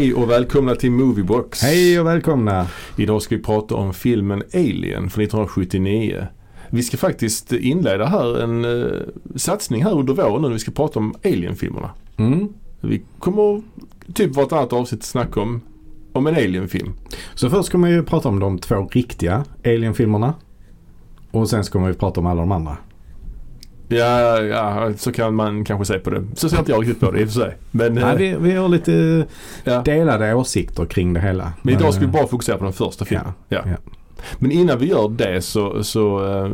Hej och välkomna till Moviebox. Hej och välkomna. Idag ska vi prata om filmen Alien från 1979. Vi ska faktiskt inleda här en uh, satsning här under våren när vi ska prata om Alien-filmerna. Mm. Vi kommer typ vartannat avsnitt snacka om, om en Alien-film. Så först kommer vi prata om de två riktiga Alien-filmerna. Och sen kommer vi prata om alla de andra. Ja, ja, så kan man kanske se på det. Så ser inte jag riktigt på det i och för sig. Men, Nej, eh, vi, vi har lite ja. delade åsikter kring det hela. Men idag ska vi eh, bara fokusera på den första filmen. Ja. ja. Men innan vi gör det så, så uh,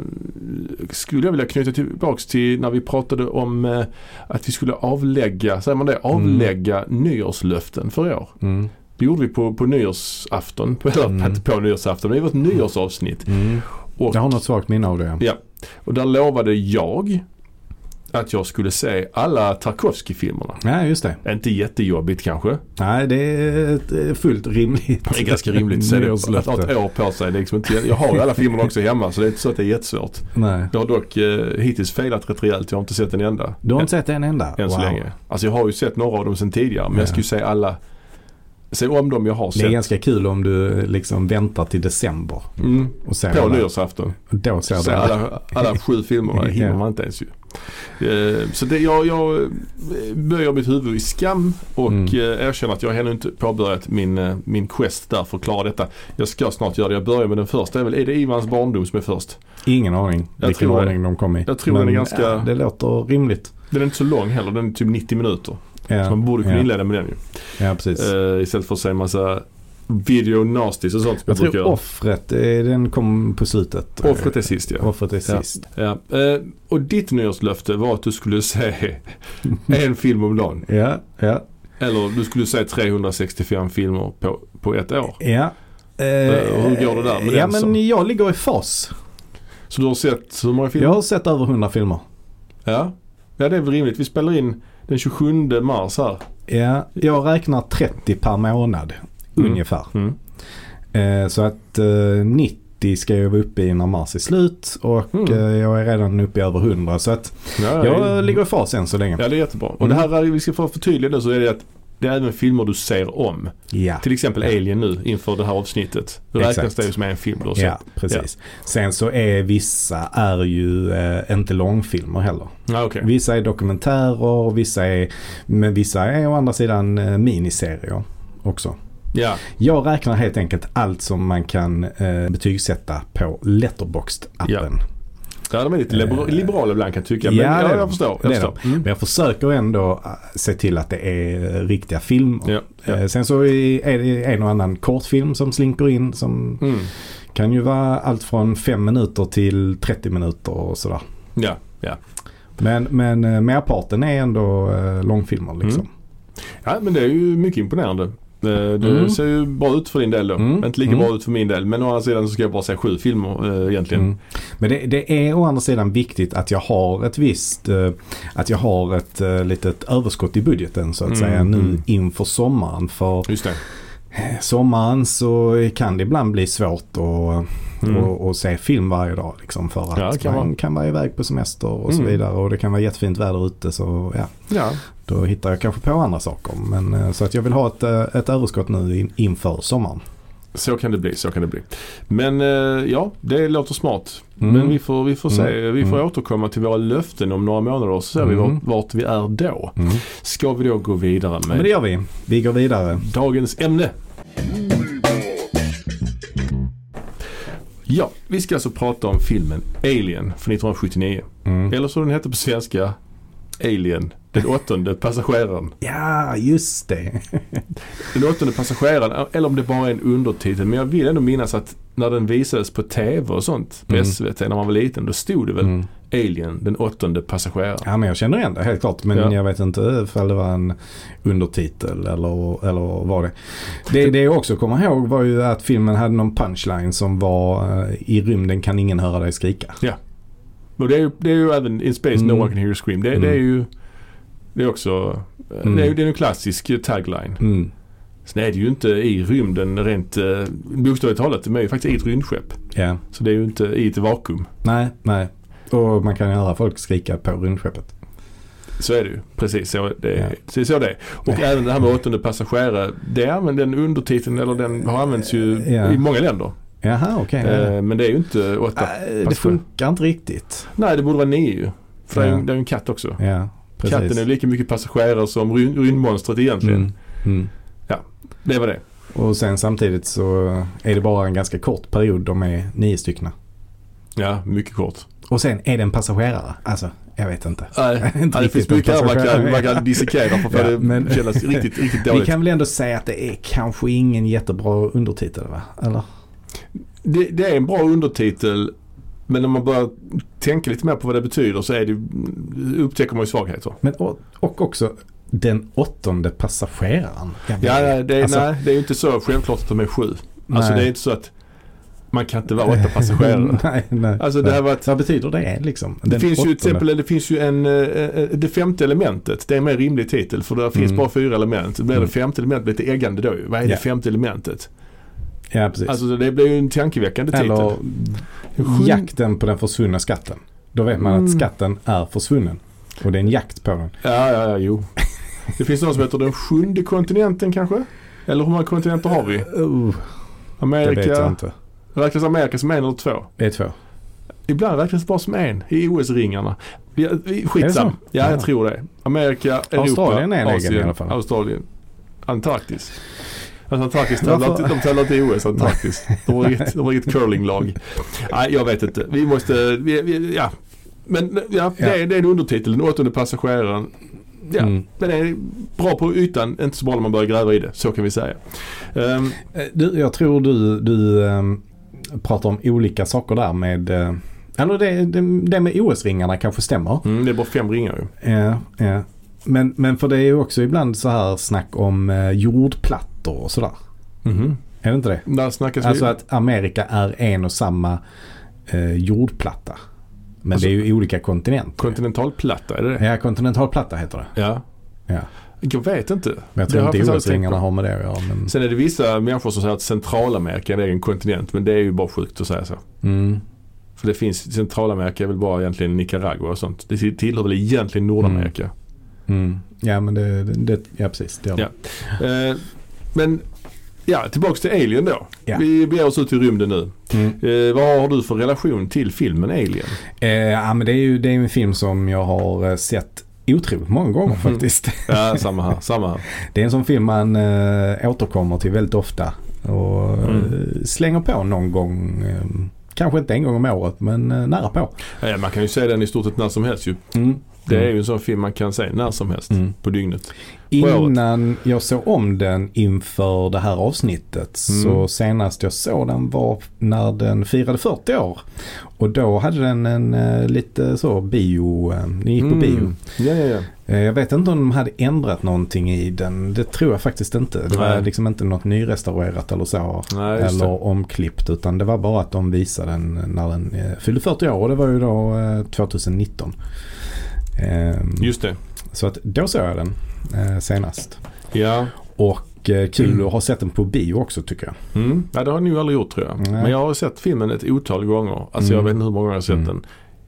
skulle jag vilja knyta tillbaks till när vi pratade om uh, att vi skulle avlägga, säger man det, avlägga nyårslöften för i år. Mm. Det gjorde vi på, på nyårsafton, på, eller Mm. på nyårsafton, men var ett nyårsavsnitt. Mm. Och, Jag har något svagt minne av det. Ja. och där lovade jag att jag skulle se alla Tarkovsky-filmerna. Ja, just det. Inte jättejobbigt kanske. Nej, det är eh, fullt rimligt. Det är ganska rimligt se det. Att ha ett år på sig. Liksom inte, jag har alla filmerna också hemma så det är inte så att det är jättesvårt. Nej. Jag har dock eh, hittills failat rätt rejält. Jag har inte sett en enda. Du har inte sett en enda? Än så länge. Alltså jag har ju sett några av dem sedan tidigare men jag Ja. ska ju se alla. Se om dem jag har Det är sett. ganska kul om du liksom väntar till december Mm. och ser På nyårsafton. Då ser Se du alla. alla, sju filmerna hinner man inte ens ju. Eh, Så det, jag, jag eh, böjer mitt huvud i skam och Mm. eh, erkänner att jag ännu inte påbörjat min, min quest där för att klara detta. Jag ska snart göra det. Jag börjar med den första. Är, väl, är det Ivans barndom som är först? Ingen aning Jag vilken ordning de kom i. Jag tror den är ganska- ja, det låter rimligt. Den är inte så lång heller. Den är typ 90 minuter. Ja, Så man borde kunna ja. inleda med den ju. Ja, precis. Uh, istället för att säga en massa video nasties och sånt jag jag, brukar tror göra. offret, eh, den kom på slutet. Offret är sist ja. Offret är Ja. sist. ja. Eh, och ditt nyårslöfte var att du skulle se en film om dagen. Ja, ja, Eller du skulle se 365 filmer på, på ett år. ja. hur går det där med Ja, den men jag ligger i fas. Så du har sett hur många filmer? Jag har sett över 100 filmer. Ja. ja, det är väl rimligt. Vi spelar in den 27 mars här. Ja, jag räknar 30 per månad. Mm. Ungefär. Mm. Eh, så att eh, 90 ska jag vara uppe i när mars är slut. Och Mm. eh, jag är redan uppe i över 100. Så att Ja, jag är- ligger i fas än så länge. Ja, det är jättebra. Och det här är, vi ska få förtydliga nu så är det att det är även filmer du ser om. Ja. Till exempel Ja. Alien nu inför det här avsnittet. Då Exakt. räknas det ju som en film du har sett. Ja, precis. Sen så är vissa är ju eh, inte långfilmer heller. Ja, okej. Vissa är dokumentärer och vissa är, men vissa är å andra sidan eh, miniserier också. Ja, Jag räknar helt enkelt allt som man kan eh, betygsätta på Letterboxd-appen. ja de är lite liber- Eh, liberala ibland kan jag tycka. Men ja, ja, jag förstår. Jag förstår. Mm. Men jag försöker ändå eh, se till att det är eh, riktiga filmer. Ja, ja. Sen så är det en och annan kortfilm som slinker in som Mm. kan ju vara allt från 5 minuter till 30 minuter och sådär. ja, ja. Men, men merparten är ändå långfilmer liksom. Mm. Ja, men det är ju mycket imponerande. Eh, Det Mm. ser ju bra ut för din del då. Mm. Inte lika Mm. bra ut för min del. Men å andra sidan så ska jag bara se sju filmer eh, egentligen. Mm. Men det, det är å andra sidan viktigt att jag har ett visst, eh, att jag har ett eh, litet överskott i budgeten så att Mm, säga nu mm. inför sommaren. För Just det. sommaren så kan det ibland bli svårt att Mm. och, och se film varje dag. Liksom för att Ja, kan man vara. kan vara iväg på semester och så Mm. vidare. Och det kan vara jättefint väder ute. Så ja, Ja, då hittar jag kanske på andra saker. Men, eh, så att jag vill ha ett, eh, ett överskott nu in, inför sommaren. så kan det bli. Så kan det bli. Men eh, ja, det låter smart. Mm. Men vi får, vi får se. Mm. Vi får Mm. återkomma till våra löften om några månader och så ser vi Mm. vart, vart vi är då. Mm. Ska vi då gå vidare Men det med gör vi. Vi går vidare. dagens ämne? Ja, vi ska alltså prata om filmen Alien från 1979. Mm. Eller som den hette på svenska, Alien, den åttonde passageraren. Ja, just det. Den åttonde passageraren, eller om det bara är en undertitel. Men jag vill ändå minnas att när den visades på TV och sånt på Mm. SVT när man var liten, då stod det väl Mm. Alien, den åttonde passageraren. Ja men jag känner igen det helt klart. Men Ja. jag vet inte ifall det var en undertitel eller, eller vad det Det, det jag också kommer ihåg var ju att filmen hade någon punchline som var eh, I rymden kan ingen höra dig skrika. Och det är ju, det är ju även In Space No Mm. One Can Hear You Scream. Det, Mm. det är ju det är också Mm. det, är, det är en klassisk tagline. Mm. Sen är det ju inte i rymden rent eh, bokstavligt talat. De är ju faktiskt i ett rymdskepp. Ja, Så det är ju inte i ett vakuum. nej, nej. Och man kan höra folk skrika på rymdskeppet. Så är det ju. Precis så det är. Ja. Precis så det är. Och även det här med åttonde passagerare. Det använder den undertiteln eller den har använts ju Ja. i många länder. Jaha, okej. Eh, men det är ju inte åtta. Äh, det funkar inte riktigt. Nej det borde vara nio ju. För det, är Ja. det är ju en katt också. Ja, precis. Katten är lika mycket passagerare som ryn- rymdmonstret egentligen. Mm. Mm. Det var det. Och sen samtidigt så är det bara en ganska kort period de är nio stycken. Ja, mycket kort. Och sen är det en passagerare. Alltså, jag vet inte. Nej, Inte det finns mycket här man kan, man kan dissekera för att Ja, det men- kännas riktigt, riktigt Vi dåligt. kan väl ändå säga att det är kanske ingen jättebra undertitel va? Eller? Det, det är en bra undertitel men när man börjar tänka lite mer på vad det betyder så är det, upptäcker man ju svagheter. Men, och, och också den åttonde passageraren. Ja, det, är, Alltså, nej, det är ju inte så självklart att de är sju. Alltså nej. det är inte så att man kan inte vara åtta passagerare. nej, nej. Alltså det här var ett, vad betyder det liksom? det finns ju till exempel det finns ju en, eh, eh, det femte elementet. Det är en mer rimlig titel för det finns Mm. bara fyra element. Det blir Mm. det femte elementet lite äggande då. Vad är det femte elementet? Ja, precis. Alltså det blir ju en tankeväckande titel. Eller Sjun- jakten på den försvunna skatten. Då vet man Mm. att skatten är försvunnen. Och det är en jakt på den. Ja, ja, ja, jo. Det finns någon som heter den sjunde kontinenten kanske? Eller hur många kontinenter har vi? Uh, det vet jag Amerika, inte. räknas Amerika som en eller två? Det är två. Ibland räknas det bara som en i OS-ringarna. Skitsam. Ja, jag Ja. tror det. Amerika, Europa, Australien är en egen Asien, i alla fall. Australien, Antarktis. Alltså Antarktis tävlar de tävlar inte i OS, Antarktis. De har inget, de har inget curlinglag. Nej, jag vet inte. Vi måste, vi, vi, ja. Men ja, det, är, det är en undertitel, den åttonde passageraren. Ja, Mm. men det är bra på ytan, inte så bra när man börjar gräva i det. Så kan vi säga. Eh, Du, jag tror du, du ehm, pratar om olika saker där med eh, eller det, det, det med OS-ringarna kanske stämmer. mm, det är bara fem ringar ju. Ja, ja. Men, men för det är ju också ibland så här snack om eh, jordplattor och sådär. Mhm. Är det inte det? Där snackas Alltså vi. att Amerika är en och samma eh, jordplatta. Men Alltså- det är ju olika kontinenter. Kontinentalplatta, är det det? ja, kontinentalplatta heter det. Ja. Ja. Jag vet inte. Men jag Det tror har inte på. har med det att göra. Men, Sen är det vissa människor som säger att Centralamerika är en egen kontinent. Men det är ju bara sjukt att säga så. mm, För det finns, Centralamerika är väl bara egentligen Nicaragua och sånt. Det tillhör väl egentligen Nordamerika. mm. Ja, men det, det, det ja precis. Det det. Ja. Eh, men ja, tillbaks till Alien då. Ja. Vi beger oss ut i rymden nu. Mm. Eh, vad har du för relation till filmen Alien? Eh, ja, men det är ju det är en film som jag har eh, sett otroligt många gånger Mhm. faktiskt. Ja, samma här. Samma här. Det är en sån film man eh, återkommer till väldigt ofta och eh, Mm. slänger på någon gång. Eh, kanske inte en gång om året men nära på. Ja, man kan ju se den i stort sett när som helst ju. Mm. Det är ju en sån film man kan se när som helst Mm. på dygnet. Innan jag såg om den inför det här avsnittet Mm. så senast jag såg den var när den firade 40 år. Och då hade den en eh, lite så bio, eh, den gick på Mm. bio. Ja, ja, ja. Eh, Jag vet inte om de hade ändrat någonting i den. Det tror jag faktiskt inte. Det var Nej. liksom inte något nyrestaurerat eller så. Nej, eller det. omklippt. Utan det var bara att de visade den när den fyllde 40 år. Och det var ju då eh, 2019. Ehm, Just det. Så att då såg jag den eh, senast. Ja. Och eh, kul Mm. att ha sett den på bio också tycker jag. Mm. ja, det har jag nog aldrig gjort tror jag. Nej. Men jag har sett filmen ett otal gånger. Alltså Mm. jag vet inte hur många gånger jag har sett Mm. den.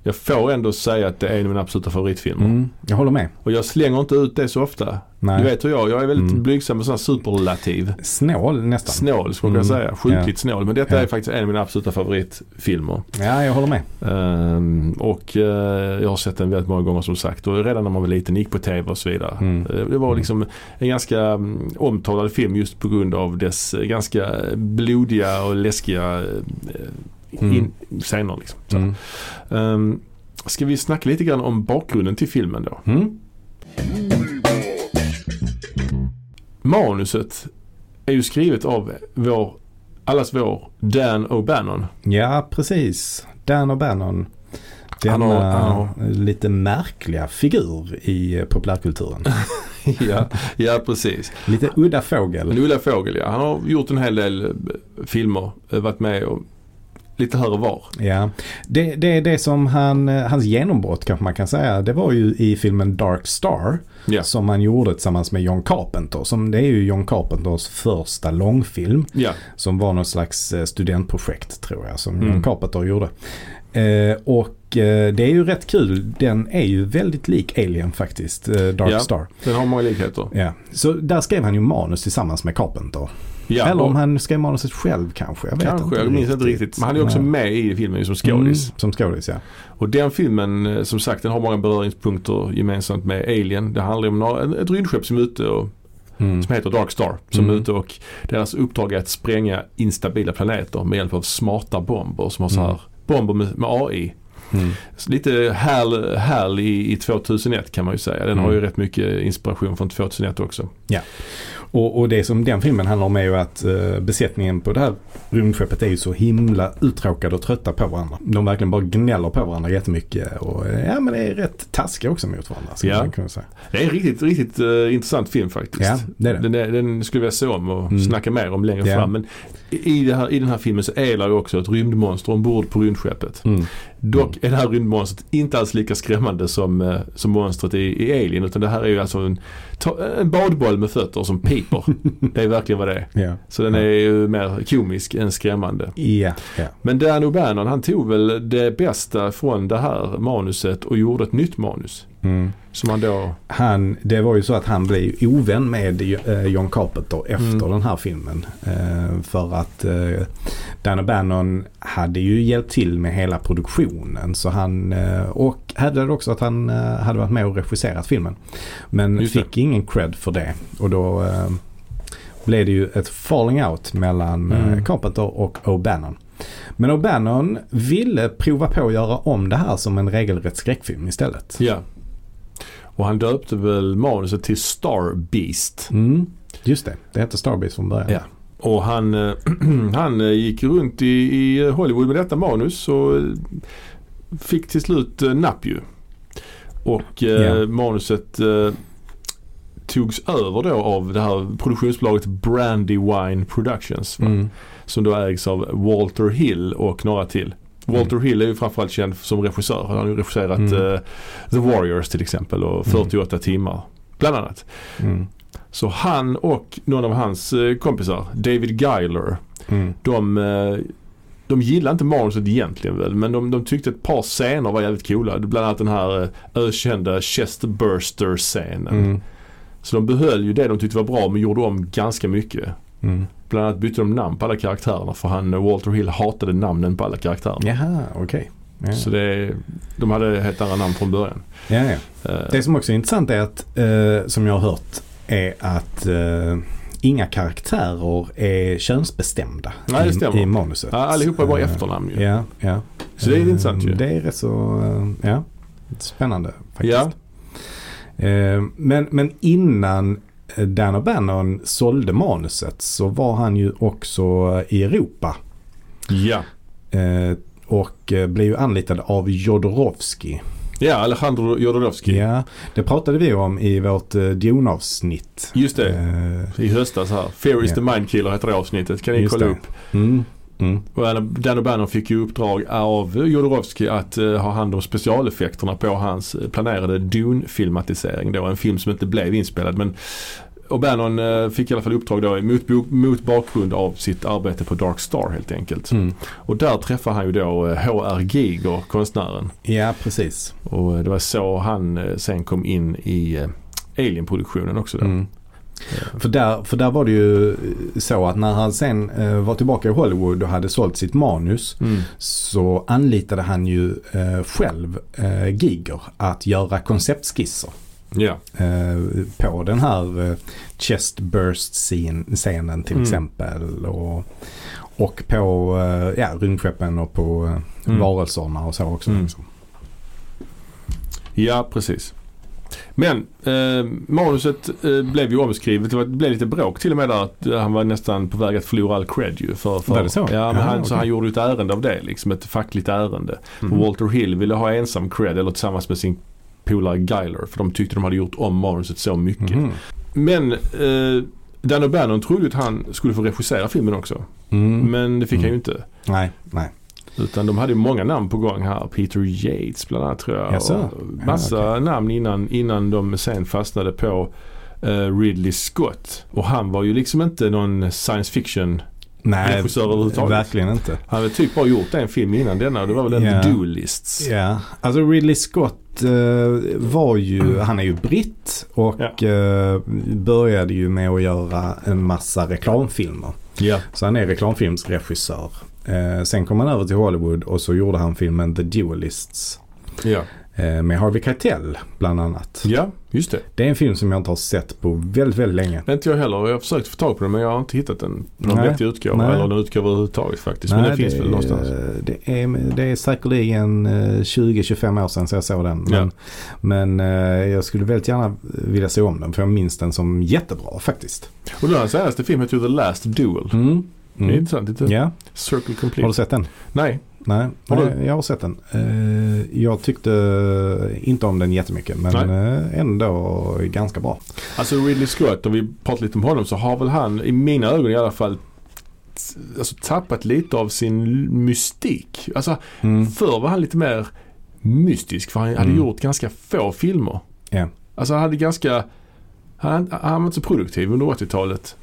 Jag får ändå säga att det är en av mina absoluta favoritfilmer. Mm, jag håller med. Och jag slänger inte ut det så ofta. Nej. Du vet hur jag Jag är väldigt Mm. blygsam med sådana superlativ. Snål nästan. Snål skulle jag Mm. säga. Sjukligt snål. Men detta Ja. är faktiskt en av mina absoluta favoritfilmer. Ja, jag håller med. Ehm, och eh, jag har sett den väldigt många gånger som sagt. Och redan när man var liten gick på tv och så vidare. Mm. Eh, Det var liksom en ganska mm, omtalad film just på grund av dess eh, ganska blodiga och läskiga eh, in, scener. Liksom. Så. Mm. Ehm, ska vi snacka lite grann om bakgrunden till filmen då? Mm. Manuset är ju skrivet av vår, allas vår Dan O'Bannon. Ja, precis. Dan O'Bannon. Han Denna har- han har- lite märkliga figur i eh, populärkulturen. ja, ja, precis. lite udda fågel. Men Ulla Fågel ja, han har gjort en hel del eh, filmer, eh, varit med och lite här och var. Ja, det, det är det som han, eh, hans genombrott kanske man kan säga. Det var ju i filmen Dark Star. Ja. Som han gjorde tillsammans med John Carpenter. Som det är ju John Carpenters första långfilm. Ja, Som var något slags eh, studentprojekt tror jag som Mm. John Carpenter gjorde. Eh, och eh, det är ju rätt kul. Den är ju väldigt lik Alien faktiskt, eh, Dark Ja. Star. Den har många likheter. Ja. Så där skrev han ju manus tillsammans med Carpenter. Ja, Eller om han skrev manuset själv kanske. Jag vet kanske, inte jag minns inte riktigt. Men han är också med i filmen som skådis. Mm, som skådis ja. Och den filmen, eh, som sagt, den har många beröringspunkter gemensamt med Alien. Det handlar om några, ett rymdskepp som är ute och Mm. som heter Dark Star. Som Mm. är ute och deras uppdrag är att spränga instabila planeter med hjälp av smarta bomber som har så här Mm. bomber med, med AI. Mm. Lite härl, härl i, i 2001 kan man ju säga. Den Mm. har ju rätt mycket inspiration från 2001 också. Och, och det som den filmen handlar om är ju att eh, besättningen på det här rymdskeppet är ju så himla uttråkade och trötta på varandra. De verkligen bara gnäller på varandra jättemycket och ja men det är rätt taskiga också mot varandra. Ja. kunna säga. Det är en riktigt, riktigt eh, intressant film faktiskt. Ja, det är det. Den, är, den skulle jag se om och Mm. snacka mer om längre Ja. fram. Men i, här, i den här filmen så är det också ett rymdmonster ombord på rymdskeppet. Mm. Dock är det här rymdmonstret inte alls lika skrämmande som, eh, som monstret i, i Alien. Utan det här är ju alltså en, en badboll med fötter som piper. det är verkligen vad det är. Ja. Så den är ju mer komisk än skrämmande. Ja, ja. Men Dan O'Bannon han tog väl det bästa från det här manuset och gjorde ett nytt manus. Mm. Som han då... Han, det var ju så att han blev ovän med eh, John Carpenter efter Mm. den här filmen. Eh, för att eh, Dan O'Bannon hade ju hjälpt till med hela produktionen. Så han, och hävdade också att han hade varit med och regisserat filmen. Men Just det. fick ingen cred för det. Och då blev det ju ett falling out mellan Mm. Carpenter och O'Bannon. Men O'Bannon ville prova på att göra om det här som en regelrätt skräckfilm istället. Ja. Och han döpte väl manuset till Star Beast. Mm, just det, det hette Starbase från början. Ja. Och han, eh, han eh, gick runt i, i Hollywood med detta manus och eh, fick till slut napp ju. Och eh, Ja. manuset eh, togs över då av det här produktionsbolaget Brandywine Productions. Mm. Som då ägs av Walter Hill och några till. Walter Hill är ju framförallt känd som regissör. Han har ju regisserat Mm. eh, The Warriors till exempel och 48 timmar. Bland annat. Mm. Så han och någon av hans eh, kompisar, David Geiler, Mm. de, eh, de gillade inte manuset egentligen väl men de, de tyckte ett par scener var jävligt coola. Bland annat den här ökända chest burster scenen. Mm. Så de behöll ju det de tyckte var bra men gjorde om ganska mycket. Mm. Bland annat bytte de namn på alla karaktärerna för han eh, Walter Hill hatade namnen på alla karaktärerna. Jaha, okej. Ja. Så det, de hade helt andra namn från början. Ja, ja. Eh, Det som också är intressant är att, eh, som jag har hört, är att eh, inga karaktärer är könsbestämda Nej, det i, stämmer. i manuset. Ja, allihopa är bara efternamn ju. Ja, ja. Så det är intressant ju. Det är rätt så, ja, spännande faktiskt. Ja. Men, men innan Dan O'Bannon sålde manuset så var han ju också i Europa. Ja. Eh, och eh, blev ju anlitad av Jodorowsky. Ja, Alejandro Jodorowsky. Ja, det pratade vi om i vårt eh, Dune-avsnitt. Just det. Eh, I höstas här. Fear is Ja. the Mind Killer heter det avsnittet. Kan ni Just kolla det. upp. mm, mm, Och Dan O'Bannon fick ju uppdrag av Jodorowsky att eh, ha hand om specialeffekterna på hans eh, planerade Dune-filmatisering. Då en film som inte blev inspelad. Men O'Bannon eh, fick i alla fall uppdrag då mot, mot bakgrund av sitt arbete på Dark Star helt enkelt. mm. Och där träffade han ju då H.R. Giger, konstnären. Ja, precis. Och det var så han sen kom in i Alien-produktionen också då. Mm. För, där, för där var det ju så att när han sen eh, var tillbaka i Hollywood och hade sålt sitt manus Mm. så anlitade han ju eh, själv eh, Giger att göra konceptskisser. Eh, på den här eh, chest burst scen- scenen till Mm. exempel. Och, och på eh, ja, rymdskeppen och på eh, Mm. varelserna och så också. Mm. Liksom. Ja, precis. Men eh, manuset eh, blev ju omskrivet. Det var- det blev lite bråk till och med där. Att eh, han var nästan på väg att förlora all cred ju. För, för, Var det så? Ja, Ja, han, så okej. han gjorde ett ärende av det. Liksom ett fackligt ärende. Mm. Walter Hill ville ha ensam cred eller tillsammans med sin polare Geiler. För de tyckte de hade gjort om manuset så mycket. Mhm. Men eh, Dan O'Bannon trodde att han skulle få regissera filmen också. Mm. Men det fick han Mm. ju inte. Nej, nej. Utan de hade många namn på gång här. Peter Yates bland annat tror jag. Och massa Ja, namn innan, innan de sen fastnade på eh, Ridley Scott. Och han var ju liksom inte någon science fiction Nej, regissör överhuvudtaget. verkligen inte. Han hade typ bara gjort en film innan denna och det var väl en Ja. The Duelists. Ja, alltså Ridley Scott eh, var ju, han är ju britt och eh, började ju med att göra en massa reklamfilmer. Ja. Så han är reklamfilmsregissör. Eh, sen kom han över till Hollywood och så gjorde han filmen The Duelists. Ja. Eh, med Harvey Keitel bland annat. ja, just det. Det är en film som jag inte har sett på väldigt, väldigt länge. Inte jag heller. Jag har försökt få tag på den men jag har inte hittat den på någon Nej. vettig utgåva. Nej. Eller någon utgåva överhuvudtaget faktiskt. Men den finns det, väl någonstans. Det är, det är säkerligen eh, 20-25 år sedan så jag såg den. Men, Ja. men eh, jag skulle väldigt gärna vilja se om den för jag minns den som jättebra faktiskt. Och den senaste film heter The Last Duel. Mm. Det är intressant. Lite Ja, Circle har Complete. du sett den? Nej. Nej, nej, jag har sett den. Eh, jag tyckte inte om den jättemycket men eh, ändå ganska bra. Alltså Ridley Scott, om vi pratar lite om honom så har väl han i mina ögon i alla fall alltså, tappat lite av sin mystik. Alltså Mm. förr var han lite mer mystisk för han hade Mm. gjort ganska få filmer. Ja. Alltså han hade ganska, han, han var inte så produktiv under 80-talet.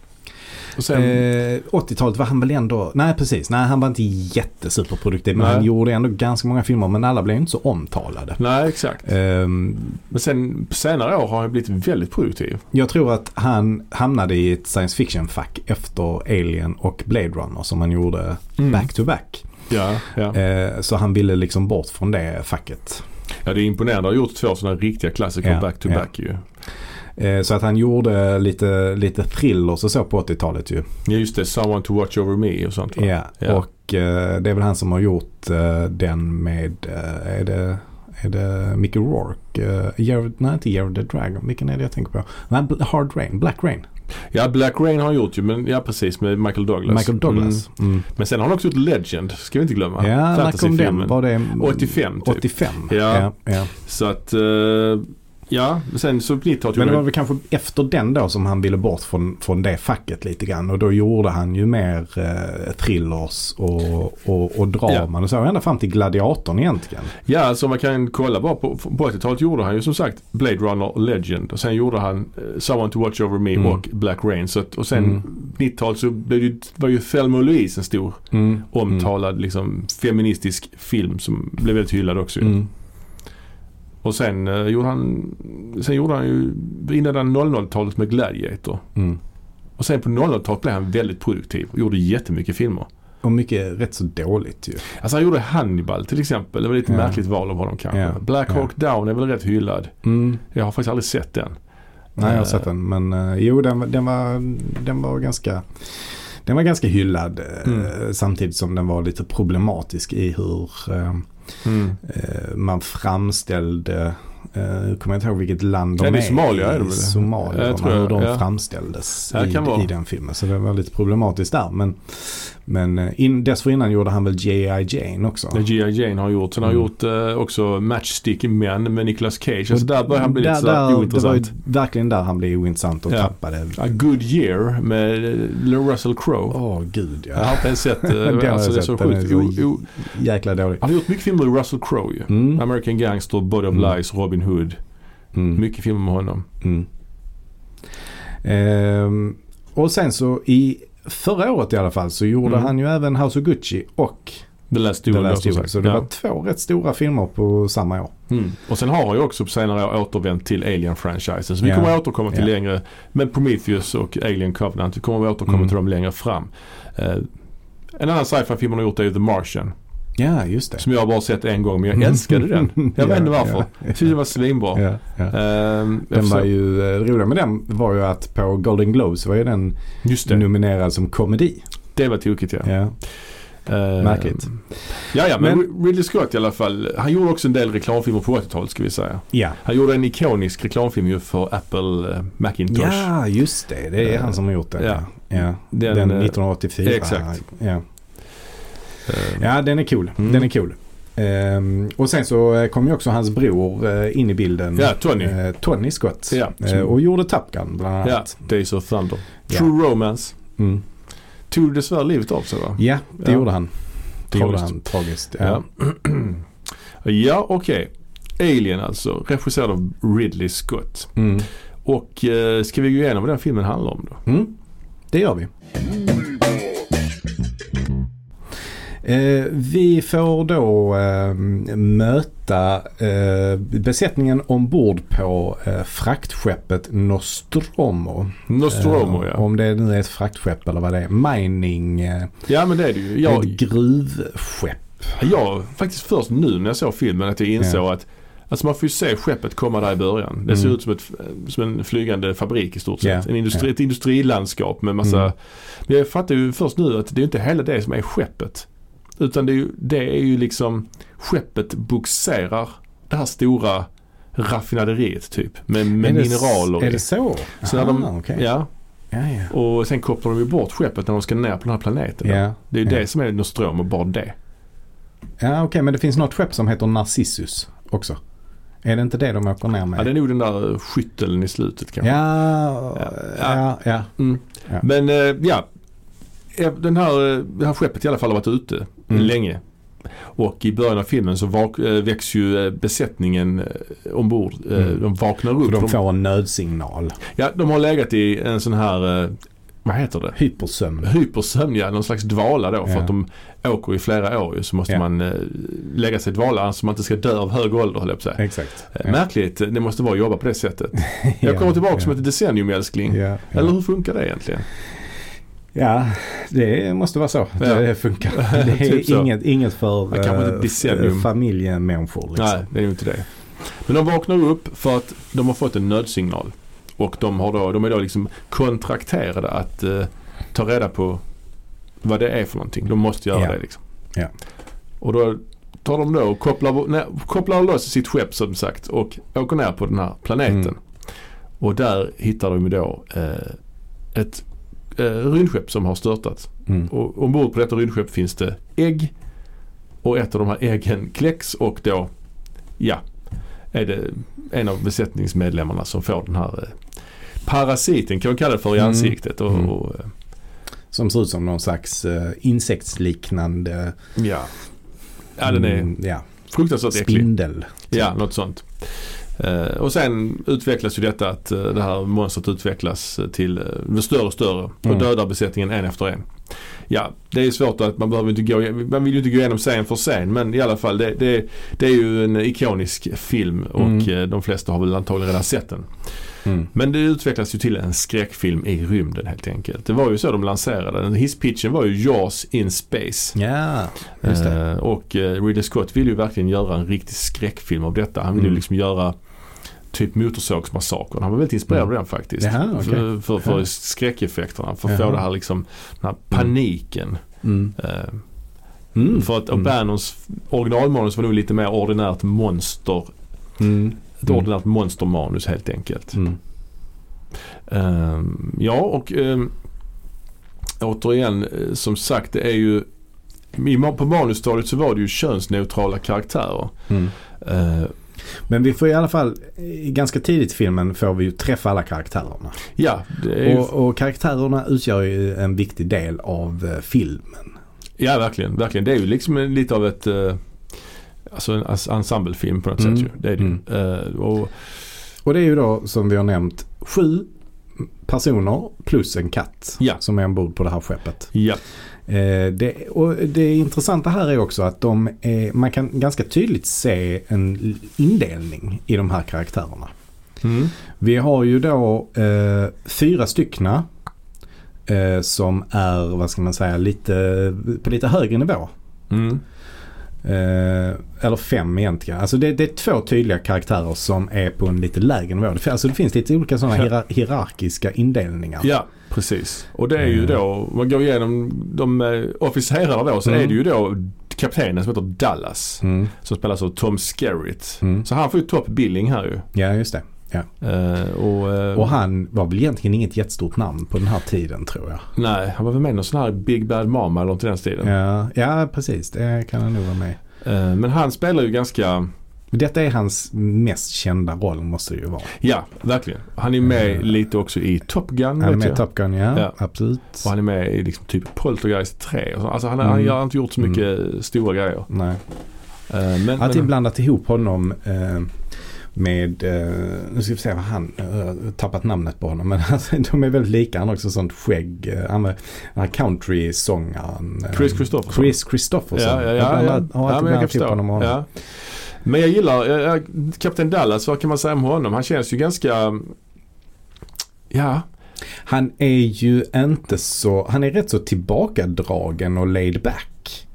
Sen, Eh, 80-talet var han väl ändå, nej precis, nej han var inte jättesuperproduktiv men Nej. han gjorde ändå ganska många filmer men alla blev inte så omtalade. nej exakt. Ehm, Men sen senare år har han blivit väldigt produktiv. Jag tror att han hamnade i ett science fiction-fack efter Alien och Blade Runner som han gjorde back to back. Ja, ja. Eh, så han ville liksom bort från det facket. ja, det är imponerande att ha gjort två sådana riktiga klassiker Ja, back to back ju. Eh, så att han gjorde lite, lite thrillers och så på 80-talet ju. Ja just det, Someone to watch over me och sånt va? Ja. Ja. Och eh, det är väl han som har gjort eh, den med, är det är det Mickey Rourke? Uh, Jared, nej, inte Jared the Dragon. Vilken är det jag tänker på? Nej, Hard Rain. Black Rain. Ja, Black Rain har han gjort ju, men ja precis med Michael Douglas. Michael Douglas. Mm. Mm. Men sen har han också gjort Legend, ska vi inte glömma. Ja, när kom den? Var det 85 typ. 85? Ja. ja, ja. Så att, eh, ja, men sen så 90-talet Men det var väl kanske efter den då som han ville bort från, från det facket lite grann. Och då gjorde han ju mer eh, thrillers och, och, och draman och så. Ända fram till Gladiatorn egentligen. Ja, alltså man kan kolla bara på, på 80-talet gjorde han ju som sagt Blade Runner Legend och sen gjorde han eh, Someone to watch over me Mm. och Black Rain. Så att, och sen Mm. 90-talet så blev det, ju- var ju Thelma och Louise en stor Mm. omtalad liksom feministisk film som blev väldigt hyllad också. Mm. Och sen eh, gjorde han, sen gjorde han ju, innan 00-talet med Gladiator. Mm. Och sen på 00-talet blev han väldigt produktiv och gjorde jättemycket filmer. Och mycket rätt så dåligt ju. Alltså han gjorde Hannibal till exempel. Det var lite Ja. märkligt val av honom kanske. Ja. Black Ja. Hawk Down är väl rätt hyllad. Mm. Jag har faktiskt aldrig sett den. Nej, jag har Eh, sett den. Men eh, jo, den, den, var, den var ganska den var ganska hyllad eh, Mm. samtidigt som den var lite problematisk i hur Mm. eh, man framställde eh, jag kommer inte ihåg vilket land de Ja, det är är Somalia, i. är det väl? Somalia. Jag tror hur jag, de ja. framställdes i, i den filmen. Så det var lite problematiskt där. Men, men eh, in, dessförinnan gjorde han väl G.I. Jane också. Det G.I. Jane har gjort. Sen har han Mm. gjort eh, också Matchstick Men med Nicolas Cage. Alltså där börjar han bli där, lite sådär där, Det var ju ointressant. verkligen där han blev ointressant och Ja. tappade. A Good Year med eh, Russell Crowe. Åh gud Jag har ja. inte ens sett. eh, Den alltså det är så sjukt. så O, o, Jäkla dålig. han har gjort mycket filmer med Russell Crowe ju. Mm. American Gangster, Body of Mm. Lies, Robin Hood. Mm. Mycket filmer med honom. Mm. Ehm, och sen så i förra året i alla fall så gjorde Mm. han ju även House of Gucci och The Last The Duel. Last Duel. sagt. Så det Ja. var två rätt stora filmer på samma år. Mm. Och sen har han ju också på senare år återvänt till Alien-franchisen. Så vi Ja. kommer att återkomma till Ja. längre med Prometheus och Alien Covenant. Vi kommer att återkomma Mm. till dem längre fram. Eh, en annan sci-fi film han har gjort är The Martian. Ja, just det. Som jag bara sett en gång men jag älskade den. Jag vet inte varför. Ja, Jag tyckte den var svinbra. ja, ja. Ehm, Den var ju, eh, det roliga med den var ju att på Golden Globes var ju den nominerad som komedi. det var tokigt ja. Ja. Ehm, Märkligt. Ja, ja men, Men- Ridley Scott i alla fall. Han gjorde också en del reklamfilmer på 80-talet ska vi säga. Ja. Han gjorde en ikonisk reklamfilm ju för Apple eh, Macintosh. ja, just det. Det är Eh, han som har gjort den. ja. Ja. Den, Den, eh, 1984. exakt. Ja. Ehm, ja, den är cool. Mm. Den är cool. Ehm, och sen så eh, kom ju också hans bror eh, in i bilden. Ja, Tony. Eh, Tony Scott. Ja, Eh, som- och gjorde Top Gun bland Ja, annat. Days of Thunder. Ja. True Romance. Mm. Tog dessvärre livet av sig va? Ja, det Ja. gjorde han. Det gjorde Tragiskt. han. Tragiskt. Ja, Ja. ja okej. Alien alltså, regisserad av Ridley Scott. Mm. Och eh, ska vi gå igenom vad den filmen handlar om då? Mm. Det gör vi. Eh, vi får då eh, möta eh, besättningen ombord på eh, fraktskeppet Nostromo. Nostromo ja. Om det nu är ett fraktskepp eller vad det är. Mining, Ja men det är det ju. Jag, ett gruvskepp. jag faktiskt först nu när jag såg filmen att jag insåg att Alltså man får ju se skeppet komma där i början. Det ser Mm. ut som, ett, som en flygande fabrik i stort sett. Ja, En industri, ja. Ett industrilandskap med massa Mm. Men jag fattar ju först nu att det är inte hela det som är skeppet. Utan det är ju, det är ju liksom skeppet boxerar det här stora raffinaderiet typ. Med, med Är det mineraler Är det så? Så när de, Aha, okej. ja, ja, ja. och sen kopplar de ju bort skeppet när de ska ner på den här planeten. Ja, Det är ju det som är Nostromo, bara det. ja okej men det finns något skepp som heter Narcissus också. Är det inte det de åker ner med? Ja, det är nog den där skytteln i slutet kanske. Ja, Ja. ja. Mm. Men eh, ja, den här, eh, det här skeppet i alla fall har varit ute Mm. länge. Och i början av filmen så vak- eh, väcks ju eh, besättningen eh, ombord. Mm. De vaknar För upp. de De, får en nödsignal. ja, de har legat i en sån här, vad heter det? Hypersömn. Hypersömn, ja. Någon slags dvala då. För Ja. att de åker i flera år ju, så måste Ja. man eh, lägga sig i dvala så man inte ska dö av hög ålder höll jag på. Exakt. Eh, Märkligt, det måste vara att jobba på det sättet. Jag kommer tillbaka som ett decennium älskling. Ja, ja. Eller hur funkar det egentligen? Ja, det måste vara så. Ja. Det funkar. Det är Typ inget, inget för eh, familjemänniskor. Liksom. Nej, det är ju inte det. Men de vaknar upp för att de har fått en nödsignal. Och de, har då, de är då liksom kontrakterade att eh, ta reda på vad det är för någonting. De måste göra Ja. det liksom. Ja. Och då tar de då och kopplar, nej, kopplar loss sitt skepp som sagt och åker ner på den här planeten. Mm. Och där hittar de då eh, ett eh, rymdskepp som har störtat. Mm. Och ombord på detta rymdskepp finns det ägg. Och ett av de här äggen kläcks och då, ja, är det en av besättningsmedlemmarna som får den här eh, parasiten kan man kalla det för i Mm. ansiktet. Och, Mm. och, eh, Som ser ut som någon slags uh, insektsliknande ja. ja, den är mm, ja, fruktansvärt äcklig. spindel. Ja, något sånt. Eh, och sen utvecklas ju detta att eh, det här monstret utvecklas eh, till större och större och Mm. dödar besättningen en efter en. Ja, det är svårt att man behöver inte gå, man vill ju inte gå igenom scen för scen men i alla fall det, det, det är ju en ikonisk film och Mm. de flesta har väl antagligen redan sett den. Mm. Men det utvecklas ju till en skräckfilm i rymden helt enkelt. Det var ju så de lanserade den. Hisspitchen var ju Jaws in Space. Ja, just det. Eh, och Ridley Scott vill ju verkligen göra en riktig skräckfilm av detta. Han vill ju Mm. liksom göra typ Motorsågsmassakern. Han var väldigt inspirerad av den faktiskt. Jaha, okej. För, för, för Ja. skräckeffekterna. För att få det här liksom, den här paniken. Mm. Eh, Mm. För att Mm. O'Bannons originalmanus var nog lite mer ordinärt monster. Mm. Ett Mm. ordinärt monstermanus helt enkelt. Mm. Ehm, ja och um, återigen eh, som sagt det är ju på manusstadiet så var det ju könsneutrala karaktärer. Mm. Men vi får i alla fall, ganska tidigt i filmen får vi ju träffa alla karaktärerna. ja, ju, Och, och karaktärerna utgör ju en viktig del av eh, filmen. ja verkligen, verkligen. Det är ju liksom lite av ett eh, Alltså en ensemblefilm på något Mm. sätt ju. Det är det. Mm. Eh, och, Och det är ju då som vi har nämnt sju personer plus en katt Ja. som är ombord på det här skeppet. ja, det, och det intressanta här är också att de är, man kan ganska tydligt se en indelning i de här karaktärerna. mm. Vi har ju då eh, fyra styckna eh, som är, vad ska man säga, lite, på lite högre nivå. Mm. Eh, eller fem egentligen. Alltså det, det är två tydliga karaktärer som är på en lite lägre nivå. Alltså det finns lite olika sådana hierar- hierarkiska indelningar. ja, precis. Och det är ju Mm. då, man går igenom de eh, officerarna då så Mm. är det ju då kaptenen som heter Dallas. Mm, Som spelas av Tom Skerritt. mm. Så han får ju top billing här ju. Ja, just det. Eh, och, eh, Och han var väl egentligen inget jättestort namn på den här tiden tror jag. Nej, han var väl med i någon sån här Big Bad Mama eller något i den stilen. Ja, ja precis. Det kan han nog vara med. Eh, men han spelar ju ganska, Detta är hans mest kända roll måste det ju vara. ja verkligen. Han är med Eh. lite också i Top Gun. Han är med i jag. Top Gun, ja. Ja. Absolut. Och han är med i liksom typ Poltergeist 3. Och så. Alltså han, han Mm. har inte gjort så mycket stora grejer. Nej. Eh, men, Att men, blandat ihop honom. Eh, med, nu ska vi se vad han, uh, tappat namnet på honom men alltså, de är väldigt lika. Han har också sånt skägg. Uh, han här country-sångaren. Chris Christopherson. Chris Christopherson. Ja, ja, ja. Jag ja, blandar- har ja alltid men jag kan blandat honom förstå. med honom. Ja. Men jag gillar Kapten Dallas, vad kan man säga om honom? Han känns ju ganska, ja, Han är ju inte så, han är rätt så tillbakadragen och laid back.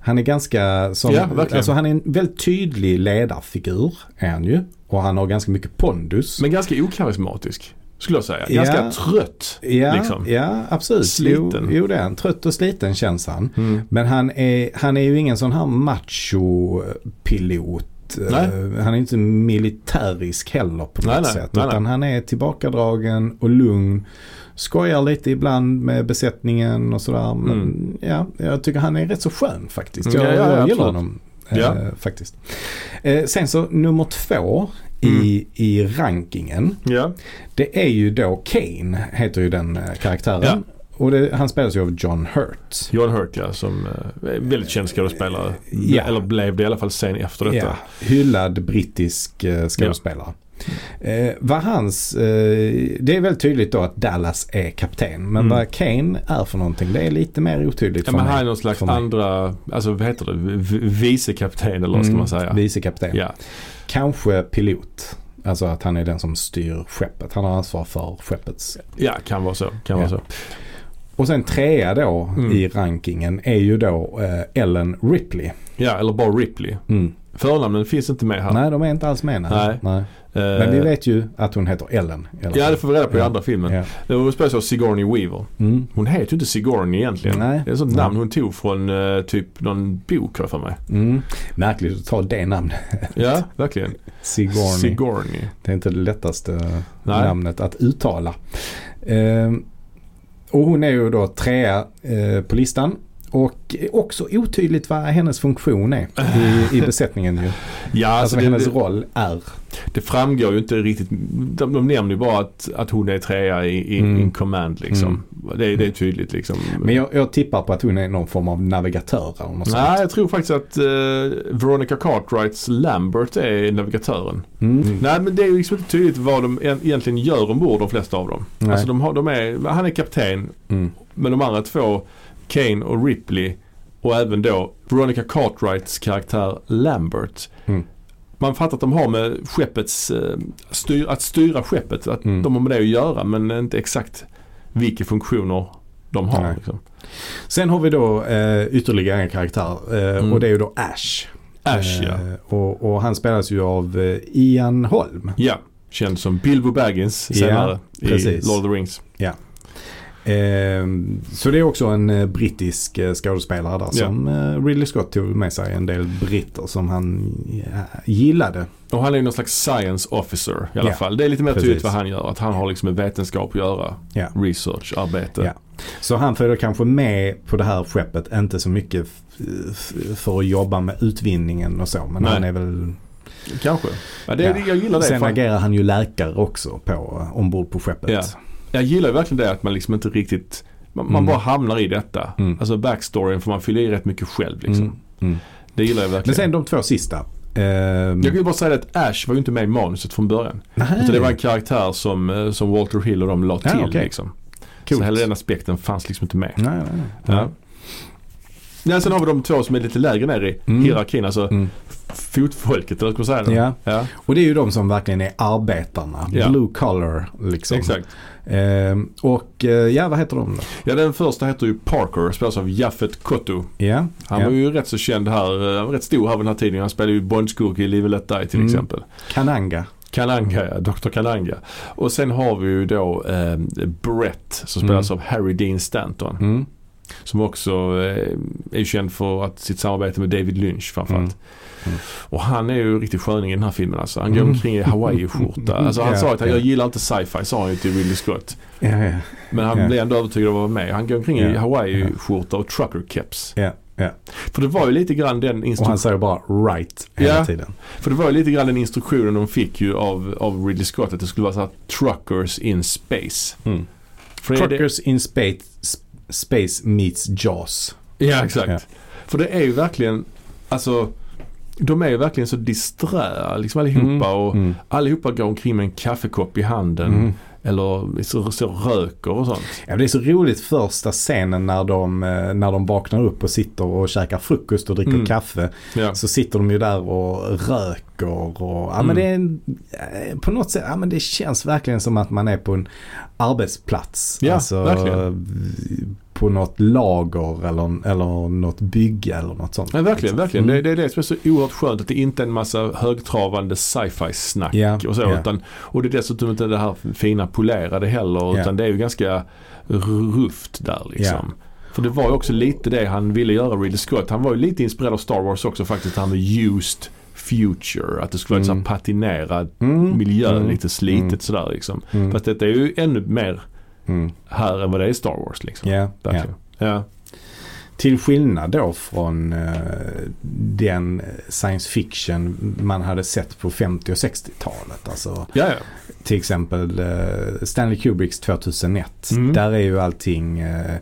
Han är ganska som, Ja, alltså han är en väldigt tydlig ledarfigur är han ju. Och han har ganska mycket pondus. men ganska okarismatisk. Skulle jag säga. Ja. Ganska trött. ja, liksom. ja, absolut. Sliten. Jo, jo, det är han. Trött och sliten känns han. Mm. Men han är, han är ju ingen sån här macho-pilot. Nej. Eh, Han är inte militärisk heller på något Nej, sätt. nej, utan han är tillbakadragen och lugn. Skojar lite ibland med besättningen och sådär. Men Mm. ja, jag tycker han är rätt så skön faktiskt. Ja, Jag, ja, ja, jag gillar honom. eh, Ja. faktiskt. Eh, sen så nummer två i, Mm. i rankingen. Ja. Det är ju då Kane, heter ju den eh, karaktären. Ja. Och det, han spelas ju av John Hurt. John Hurt ja, som eh, är väldigt känd skådespelare. Ja. Eller blev det i alla fall sen efter detta. Ja, hyllad brittisk eh, skådespelare. Eh, vad hans, eh, det är väldigt tydligt då att Dallas är kapten. Men Mm. vad Kane är för någonting det är lite mer otydligt Ja, för men mig. han är någon slags andra, alltså vad heter det, V- vice kapten eller vad ska Mm, man säga? Vice kapten. Ja. Kanske pilot. Alltså att han är den som styr skeppet. Han har ansvar för skeppets. ja, kan vara så. Kan Ja. vara så. Och sen trea då Mm. i rankingen är ju då eh, Ellen Ripley. Ja, eller bara Ripley. Mm. Förnamnen finns inte med här. Nej, de är inte alls med. Nej. Nej. Eh, Men vi vet ju att hon heter Ellen. alla Ja, det får vi reda på i andra filmen. Ja. Hon spelas av Sigourney Weaver. Mm. Hon heter ju inte Sigourney egentligen. Nej. Det är ett sånt Nej. namn hon tog från eh, typ någon bok har för mig. Mm. Märkligt att ta det namnet. Ja, verkligen. Sigourney. Sigourney. Det är inte det lättaste Nej. namnet att uttala. Ehm, och hon är ju då trea eh, på listan. Och också otydligt vad hennes funktion är i, i besättningen ju. Ja, Alltså alltså vad det, hennes det, roll är. det framgår ju inte riktigt. De, de nämner ju bara att, att hon är trea i, i Mm. in command liksom. Det, är- det är tydligt liksom. Men jag, jag tippar på att hon är någon form av navigatör eller något Nej, sånt. jag tror faktiskt att eh, Veronica Cartwrights Lambert är navigatören. Mm. Nej men det är ju liksom inte tydligt vad de egentligen gör ombord de flesta av dem. Nej. Alltså de har, de är, han är kapten Mm. men de andra två, Kane och Ripley och även då Veronica Cartwrights karaktär Lambert. Mm. Man fattar att de har med skeppets, eh, styr, att styra skeppet, att Mm. de har med det att göra men inte exakt vilka funktioner de har. Liksom. Sen har vi då eh, ytterligare en karaktär eh, Mm. och det är ju då Ash. Ash ja. Eh, och, och han spelas ju av eh, Ian Holm. Ja, känd som Bilbo Baggins Ja, senare i precis. Lord of the Rings. Eh, så det är också en eh, brittisk eh, skådespelare där Ja. som eh, Ridley Scott tog med sig en del britter som han gillade. Och han är ju någon slags science officer i alla Ja, fall. Det är lite mer precis. tydligt vad han gör. Att han har liksom med vetenskap att göra. Ja. Researcharbete. Ja. Så han följer kanske med på det här skeppet, inte så mycket för att jobba med utvinningen och så. Men Nej. han är väl... Kanske. Ja, det, Ja. Jag gillar det. Sen Fan. agerar han ju läkare också på, ombord på skeppet. Ja. Jag gillar ju verkligen det att man liksom inte riktigt man, man Mm. bara hamnar i detta. Mm. Alltså backstoryn får man fylla i rätt mycket själv liksom. Mm. Mm. Det gillar jag verkligen. Men sen de två sista. Ehm, jag kan ju bara säga att Ash var ju inte med i manuset från början. Utan det var en karaktär som, eh, som Walter Hill och de la Ja, till okej. liksom. Coolt. Så hela den aspekten fanns liksom inte med. Nej, nej, nej. Ja. Ja, sen har vi de två som är lite lägre ner i Mm. hierarkin. Alltså Mm. fotfolket eller vad ska man säga? Ja. ja. Och det är ju de som verkligen är arbetarna. Ja. Blue collar liksom. Exakt. Ehm, och eh, ja, vad heter de då? Ja den första heter ju Parker, spelas av Jaffet Kotto. Ja. Han ja. var ju rätt så känd här, eh, han var rätt stor här vid den här tiden. Han spelade ju Bondskurk i Live Let Die till Mm. exempel. Kananga. Kananga, ja, Dr. Kananga. Och sen har vi ju då eh, Brett som spelas av Harry Dean Stanton. Mm. Som också eh, är känd för att sitt samarbete med David Lynch framförallt. Mm. Mm. Och han är ju riktigt sköning i den här filmen alltså. Han går Mm. omkring i Hawaii-skjorta. Alltså han Ja, sa att ja. jag gillar inte sci-fi sa han ju till Ridley Scott. Ja. Men han blev ändå övertygad av att vara med. Han går omkring i. Hawaii-skjorta och trucker-keps. Ja. För det var ju lite grann den Och han instruktionen. säger bara right hela Ja. tiden. För det var ju lite grann den instruktionen de fick ju av, av Ridley Scott. Att det skulle vara så här truckers in space. Mm. Det Truckers in space, space meets Jaws. ja exakt. Ja. För det är ju verkligen, alltså de är ju verkligen så disträ liksom allihopa och Mm. allihopa går omkring med en kaffekopp i handen. Mm. Eller så, så röker och sånt. Ja, det är så roligt första scenen när de, eh, när de vaknar upp och sitter och käkar frukost och dricker Mm. kaffe. Ja. Så sitter de ju där och röker och ja, men Mm. det är eh, på något sätt, ja men det känns verkligen som att man är på en arbetsplats. Ja, alltså, verkligen. På något lager eller, eller något bygge eller något sånt. Ja, verkligen, verkligen. Mm. Det, det är det som är så oerhört skönt att det inte är en massa högtravande sci-fi snack Ja, och så. ja. Utan, och det är dessutom inte det här fina polerade heller Ja. utan det är ju ganska rufft där liksom. För det var ju också lite det han ville göra Ridley Scott. Han var ju lite inspirerad av Star Wars också faktiskt. Här med used future. Att det skulle vara en Mm. här patinerad Mm. miljö, Mm. lite slitet Mm. sådär liksom. Mm. Fast detta är ju ännu mer Mm. här än vad det är i Star Wars liksom. Ja. Verkligen. Ja. Till skillnad då från eh, den science fiction man hade sett på 50 och 60-talet. Alltså Ja, ja. till exempel eh, Stanley Kubricks 2001. Mm. Där är ju allting eh,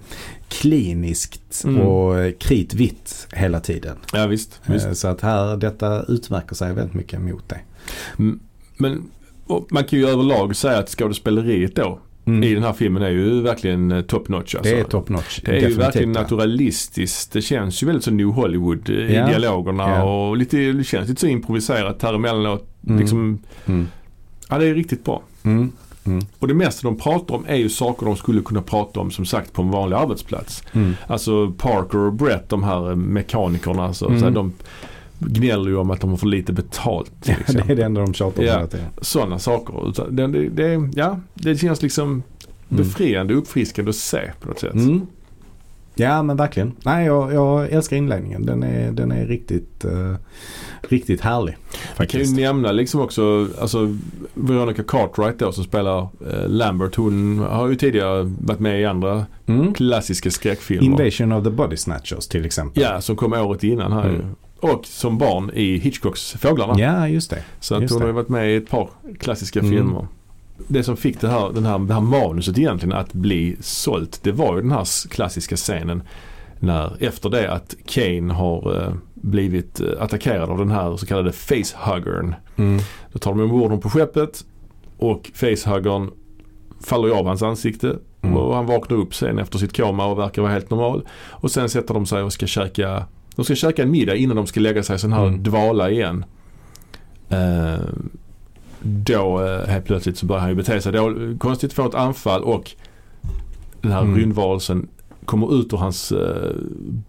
kliniskt Mm. och kritvitt hela tiden. ja visst. visst. Så att här, detta utmärker sig väldigt mycket mot det. Mm, Men man kan ju överlag säga att skådespeleriet då Mm. i den här filmen är ju verkligen eh, top notch. Alltså. det är top notch. Det är ju definitivt, verkligen ja. naturalistiskt. Det känns ju väldigt så New Hollywood eh, i Ja. dialogerna Ja. och lite, det känns lite så improviserat här emellanåt. Mm. Liksom, Mm. ja det är riktigt bra. Mm. Mm. Och det mesta de pratar om är ju saker de skulle kunna prata om som sagt på en vanlig arbetsplats. Mm. Alltså Parker och Brett, de här eh, mekanikerna, så, Mm. så här, de gnäller ju om att de har för lite betalt. Ja, det är det enda de tjatar om Ja. hela tiden. Sådana saker. Det, det, det, ja, det känns liksom befriande, uppfriskande att se på något sätt. Mm. Ja men verkligen. Nej jag, jag älskar inledningen. Den är, den är riktigt, eh, riktigt härlig. Man kan ju nämna liksom också, alltså Veronica Cartwright då som spelar eh, Lambert. Hon har ju tidigare varit med i andra Mm. klassiska skräckfilmer. Invasion of the Body Snatchers till exempel. Ja, som kom året innan här Mm. Och som barn i Hitchcocks Fåglarna. Ja just det. Så att just hon det. har varit med i ett par klassiska Mm. filmer. Det som fick det här, den här, det här manuset egentligen att bli sålt det var ju den här klassiska scenen när efter det att Kane har eh, blivit eh, attackerad av den här så kallade facehuggern. Mm. Då tar de ombord honom på skeppet och facehuggern faller av hans ansikte Mm. och han vaknar upp sen efter sitt koma och verkar vara helt normal. Och sen sätter de sig och ska käka, de ska käka en middag innan de ska lägga sig i sån här Mm. dvala igen. Eh, då eh, helt plötsligt så börjar han ju bete sig då, konstigt, får ett anfall och den här Mm. rymdvarelsen kommer ut ur hans eh,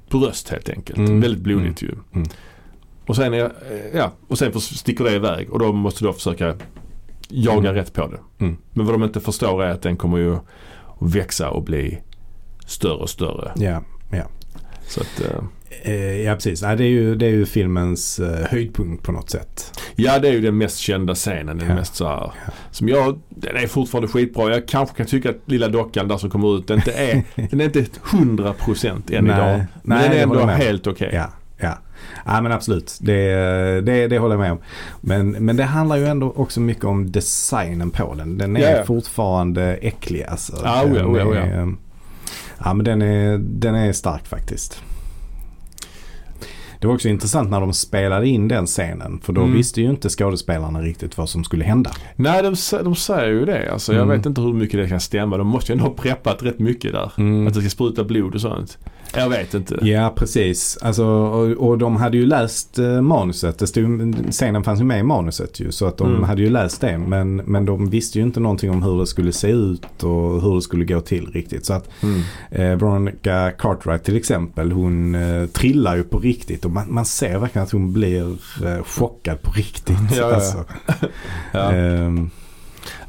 bröst helt enkelt. Mm. Väldigt blodigt ju. Mm. Och sen, är, eh, ja, och sen sticker det iväg och då måste du försöka jaga Mm. rätt på det. Mm. Men vad de inte förstår är att den kommer ju växa och bli större och större. Ja, ja. Så att, eh, Eh, ja precis. Det, är ju, det är ju filmens eh, höjdpunkt på något sätt. ja det är ju den mest kända scenen. Den Ja. mest så här, som jag, den är fortfarande skitbra. Jag kanske kan tycka att lilla dockan där som kommer ut, den inte är, den är inte 100% än Nej. idag. Men Nej, den är ändå helt okej. Ja, ja. Ja men absolut. Det, det, det håller jag med om. Men, men det handlar ju ändå också mycket om designen på den. Den är Ja, ja. fortfarande äcklig alltså. Ja, oja, Den oja, oja. är- Ja men den är, den är stark faktiskt. Det var också intressant när de spelade in den scenen. För då Mm. visste ju inte skådespelarna riktigt vad som skulle hända. Nej, de, de säger ju det. Alltså, jag Mm. vet inte hur mycket det kan stämma. De måste ju ändå ha preppat rätt mycket där. Mm. Att det ska spruta blod och sånt. Jag vet inte. Ja, precis. Alltså, och, och de hade ju läst eh, manuset. Det stod, scenen fanns ju med i manuset ju. Så att de Mm. hade ju läst det. Men, men de visste ju inte någonting om hur det skulle se ut och hur det skulle gå till riktigt. Så att Mm. eh, Veronica Cartwright till exempel, hon eh, trillar ju på riktigt. Och man, man ser verkligen att hon blir eh, chockad på riktigt. Ja, ja. Alltså. Ja.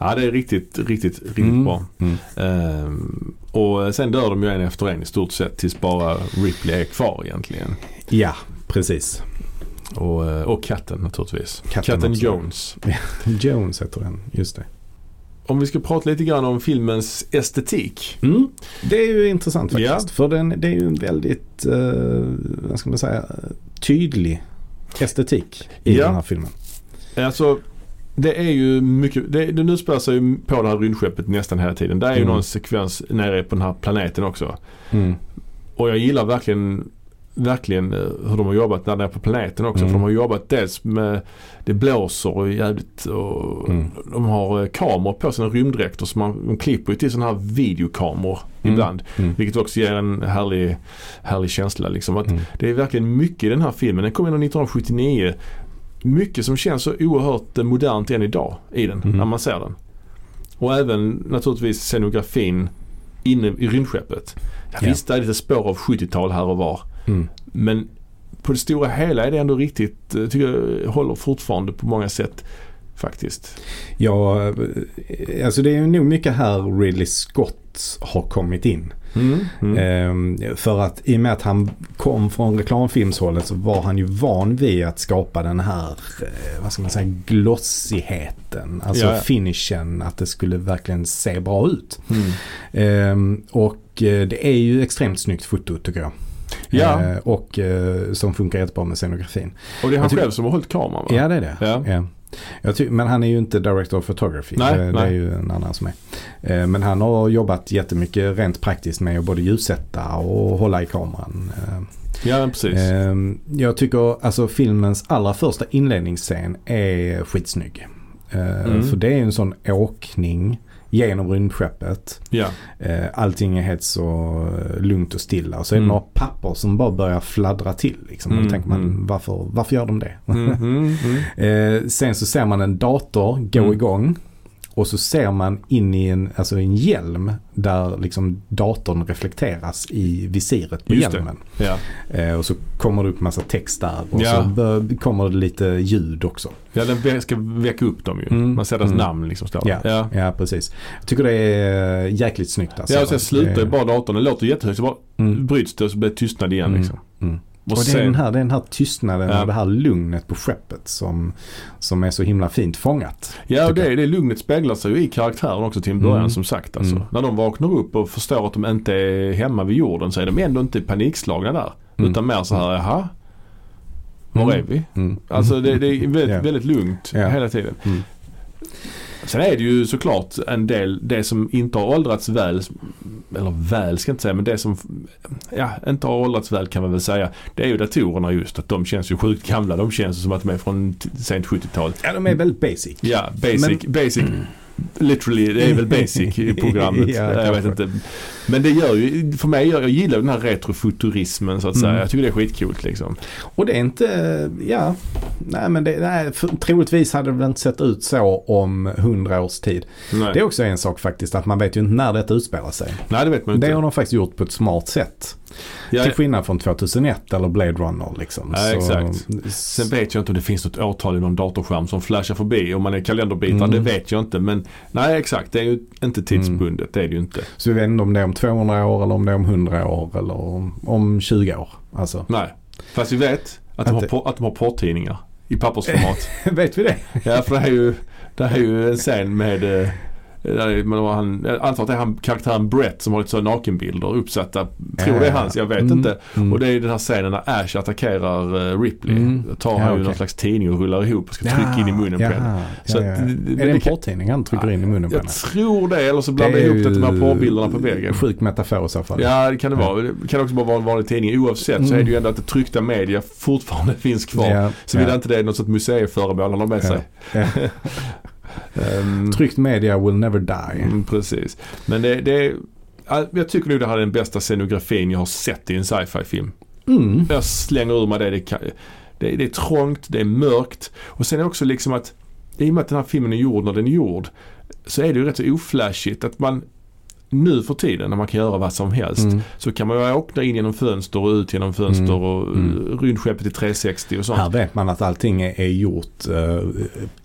Ja, det är riktigt, riktigt, riktigt mm, bra. Mm. Ehm, och sen dör de ju en efter en i stort sett tills bara Ripley är kvar egentligen. Ja, precis. Och, eh, och katten naturligtvis. Katten Katten. Jones. Jones heter den, just det. Om vi ska prata lite grann om filmens estetik. Mm. Det är ju intressant faktiskt. Ja. För den, det är ju en väldigt, eh, vad ska man säga, tydlig estetik i Ja. den här filmen. Alltså det är ju mycket, det, den utspelar sig ju på det här rymdskeppet nästan hela tiden. Det är ju Mm. någon sekvens nere på den här planeten också. Mm. Och jag gillar verkligen verkligen eh, hur de har jobbat där nere på planeten också. Mm. För de har jobbat dels med, det blåser och jävligt och Mm. de har eh, kameror på sina rymddräkter så man, de klipper ju till sådana här videokameror Mm. ibland. Mm. Vilket också ger en härlig, härlig känsla liksom. Att Mm. Det är verkligen mycket i den här filmen. Den kom in 1979. Mycket som känns så oerhört modernt än idag i den Mm. när man ser den. Och även naturligtvis scenografin inne i rymdskeppet. Ja, Ja. Visst det är lite spår av 70-tal här och var. Mm. Men på det stora hela är det ändå riktigt, eh, tycker jag håller fortfarande på många sätt faktiskt. Ja, eh, alltså det är nog mycket här Ridley Scott har kommit in. Mm. Mm. Ehm, för att i och med att han kom från reklamfilmshållet så var han ju van vid att skapa den här, eh, vad ska man säga, glossigheten. Alltså Ja, ja. finishen, att det skulle verkligen se bra ut. Mm. Ehm, och eh, det är ju extremt snyggt foto tycker jag. Ja. Eh, och som funkar jättebra med scenografin. Och det är han själv som har hållit kameran va? Ja det är det. Ja. Ty- men han är ju inte director of photography. Nej, det, det nej. är ju en annan som är. Eh, Men han har jobbat jättemycket rent praktiskt med att både ljussätta och hålla i kameran. Eh, Ja precis. Eh, Jag tycker alltså filmens allra första inledningsscen är skitsnygg. Mm. För det är ju en sån åkning genom rymdskeppet. Eh, Allting är helt så eh, lugnt och stilla. Och så är det Mm. några papper som bara börjar fladdra till. Liksom. Mm, då tänker man mm. varför, varför gör de det? Mm, mm, mm. Eh, sen så ser man en dator gå Mm. igång. Och så ser man in i en, alltså en hjälm där liksom datorn reflekteras i visiret på Just hjälmen. Ja. Eh, och så kommer det upp massa text där och Ja. så kommer det lite ljud också. ja, den ska väcka upp dem ju. Mm. Man ser deras Mm. namn liksom står Ja. Ja. Ja, precis. Jag tycker det är jäkligt snyggt. Alltså. Ja, och sen slutar ju Eh, bara datorn. Det låter jättehögt. Så bara Mm. bryts det och så blir det tystnad igen Mm. liksom. Mm. Och, Och det är, den här, det är den här tystnaden Ja. och det här lugnet på skeppet som, som är så himla fint fångat. ja, och det, det lugnet speglar sig ju i karaktären också till en början Mm. som sagt. Alltså. Mm. När de vaknar upp och förstår att de inte är hemma vid jorden så är de ändå inte panikslagna där. Mm. Utan mer så här, jaha, var Mm. är vi? Mm. Alltså det, det är väldigt, Ja. väldigt lugnt Ja. hela tiden. Sen är det ju såklart en del, det som inte har åldrats väl, eller väl ska jag inte säga, men det som ja, inte har åldrats väl kan man väl säga. Det är ju datorerna just, att de känns ju sjukt gamla. De känns som att de är från sent 70-tal. Ja, de är väldigt basic. Ja, basic, basic. Literally, det är väl basic i programmet. Ja, jag vet inte. Men det gör ju, för mig, jag, jag gillar den här retrofuturismen så att säga. Mm. Jag tycker det är skitcoolt liksom. Och det är inte, ja, nej men det, nej, för, troligtvis hade det väl inte sett ut så om hundra års tid. Nej, Det är också en sak faktiskt att man vet ju inte när detta utspelar sig. Nej det vet man inte. Det har de faktiskt gjort på ett smart sätt. Ja, Till skillnad från 2001 eller Blade Runner liksom. Ja, Så- exakt. Sen vet jag inte om det finns något årtal i någon datorskärm som flashar förbi om man är kalenderbitar. Mm. Det vet jag inte. Men nej exakt, det är ju inte tidsbundet. Det är det ju inte. Så vi vet inte om det är om 200 år eller om det är om 100 år eller om, om 20 år. Alltså, Nej. Fast vi vet att de, har, Att att de har porrtidningar i pappersformat. vet vi det? ja för det är ju, det är ju en scen med eh, han, jag antar att det är han, karaktären Brett som har lite så nakenbilder uppsatta. Tror det är hans, jag vet Mm. inte. Mm. Och det är den här scenen när Ash attackerar eh, Ripley. Mm. Tar Ja, han ju okej. någon slags tidning och rullar ihop och ska trycka in i munnen på henne. Så ja, att ja. är det en porrtidning han trycker in i munnen på Jag henne? tror det, eller så blandar jag ihop det med de här porrbilderna på väggen. Sjuk metafor i så fall. Ja, det kan det vara. Det kan också bara vara en vanlig tidning. Oavsett så Mm. är det ju ändå att det tryckta media fortfarande finns kvar. Ja, Såvida ja. inte det är något sånt museiföremål han har med Ja. sig. Ehm, Tryckt media will never die. mm, precis. Men det, det ja, jag tycker nog det här är den bästa scenografin jag har sett i en sci-fi film. Mm. Jag slänger ur mig det. Det, det. det är trångt, det är mörkt och sen är också liksom att i och med att den här filmen är gjord när den är gjord så är det ju rätt så oflashigt att man nu för tiden när man kan göra vad som helst Mm. så kan man ju åka in genom fönster och ut genom fönster Mm. och Mm. uh, rymdskeppet i 360 och sånt. Här vet man att allting är, är gjort eh,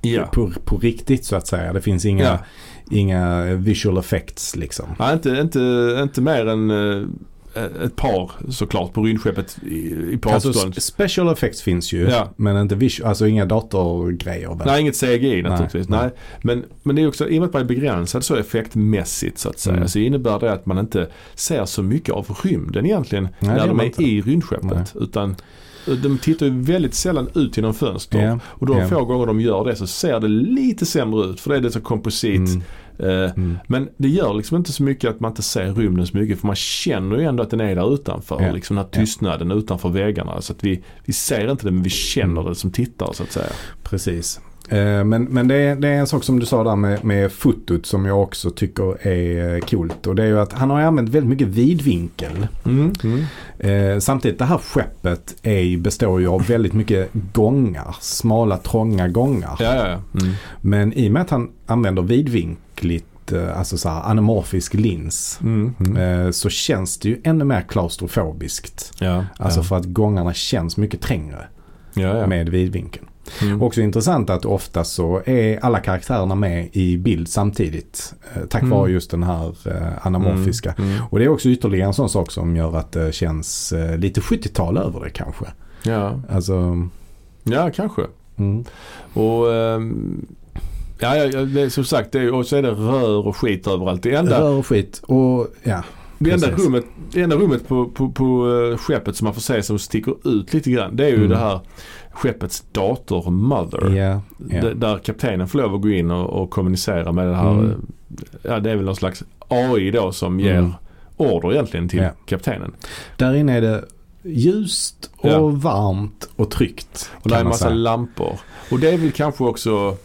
Ja. på, på riktigt så att säga. Det finns inga, Ja. inga visual effects liksom. Ja, inte, inte, inte mer än uh, ett par såklart på rymdskeppet i, på Alltså avstånd. special effects finns ju Ja. men inte visual, alltså inga datorgrejer. väl? Nej, inget CGI naturligtvis. Nej, Nej, Men, men det är också, i och med att man är begränsad så effektmässigt så att säga, Mm. så innebär det att man inte ser så mycket av rymden egentligen Nej, när de man är inte. i rymdskeppet. Utan, de tittar ju väldigt sällan ut genom fönster. Ja, Och de ja. få gånger de gör det så ser det lite sämre ut för det är det så komposit. Mm, Eh, mm. Men det gör liksom inte så mycket att man inte ser rymden så mycket för man känner ju ändå att den är där utanför. Ja. Liksom den här tystnaden utanför väggarna. Så att vi, vi ser inte det men vi känner det som tittare så att säga. Precis. Eh, Men, men det, är, det är en sak som du sa där med, med fotot som jag också tycker är eh, coolt. Och det är ju att han har använt väldigt mycket vidvinkel. Mm. Mm. Eh, samtidigt det här skeppet är, består ju av väldigt mycket gångar. Smala trånga gångar. Ja, ja, ja. Mm. Men i och med att han använder vidvinkligt, eh, alltså så här anamorfisk lins. Mm. Mm. eh, Så känns det ju ännu mer klaustrofobiskt. Ja, Alltså ja. för att gångarna känns mycket trängre ja, med vidvinkeln. Mm. Också intressant att ofta så är alla karaktärerna med i bild samtidigt. eh, Tack Mm. vare just den här anamorfiska. Mm. Mm. Och det är också ytterligare en sån sak som gör att det känns lite 70-tal över det kanske. Ja. Alltså, ja, kanske. mm. Och ehm, Ja, ja, det, som sagt, det och så är det rör och skit överallt. Det enda, Rör och skit och ja. det enda precis. rummet, det enda rummet på, på, på eh, skeppet som man får se som sticker ut lite grann. Det är ju Mm. det här skeppets dator Mother. Ja. D- Där kaptenen får lov att gå in och, och kommunicera med det här. Mm. eh, Ja, det är väl någon slags AI då som ger Mm. order egentligen till Ja. kaptenen. Där inne är det ljust och Ja. varmt och tryggt. Och det är en massa säga. lampor. Och det är väl kanske också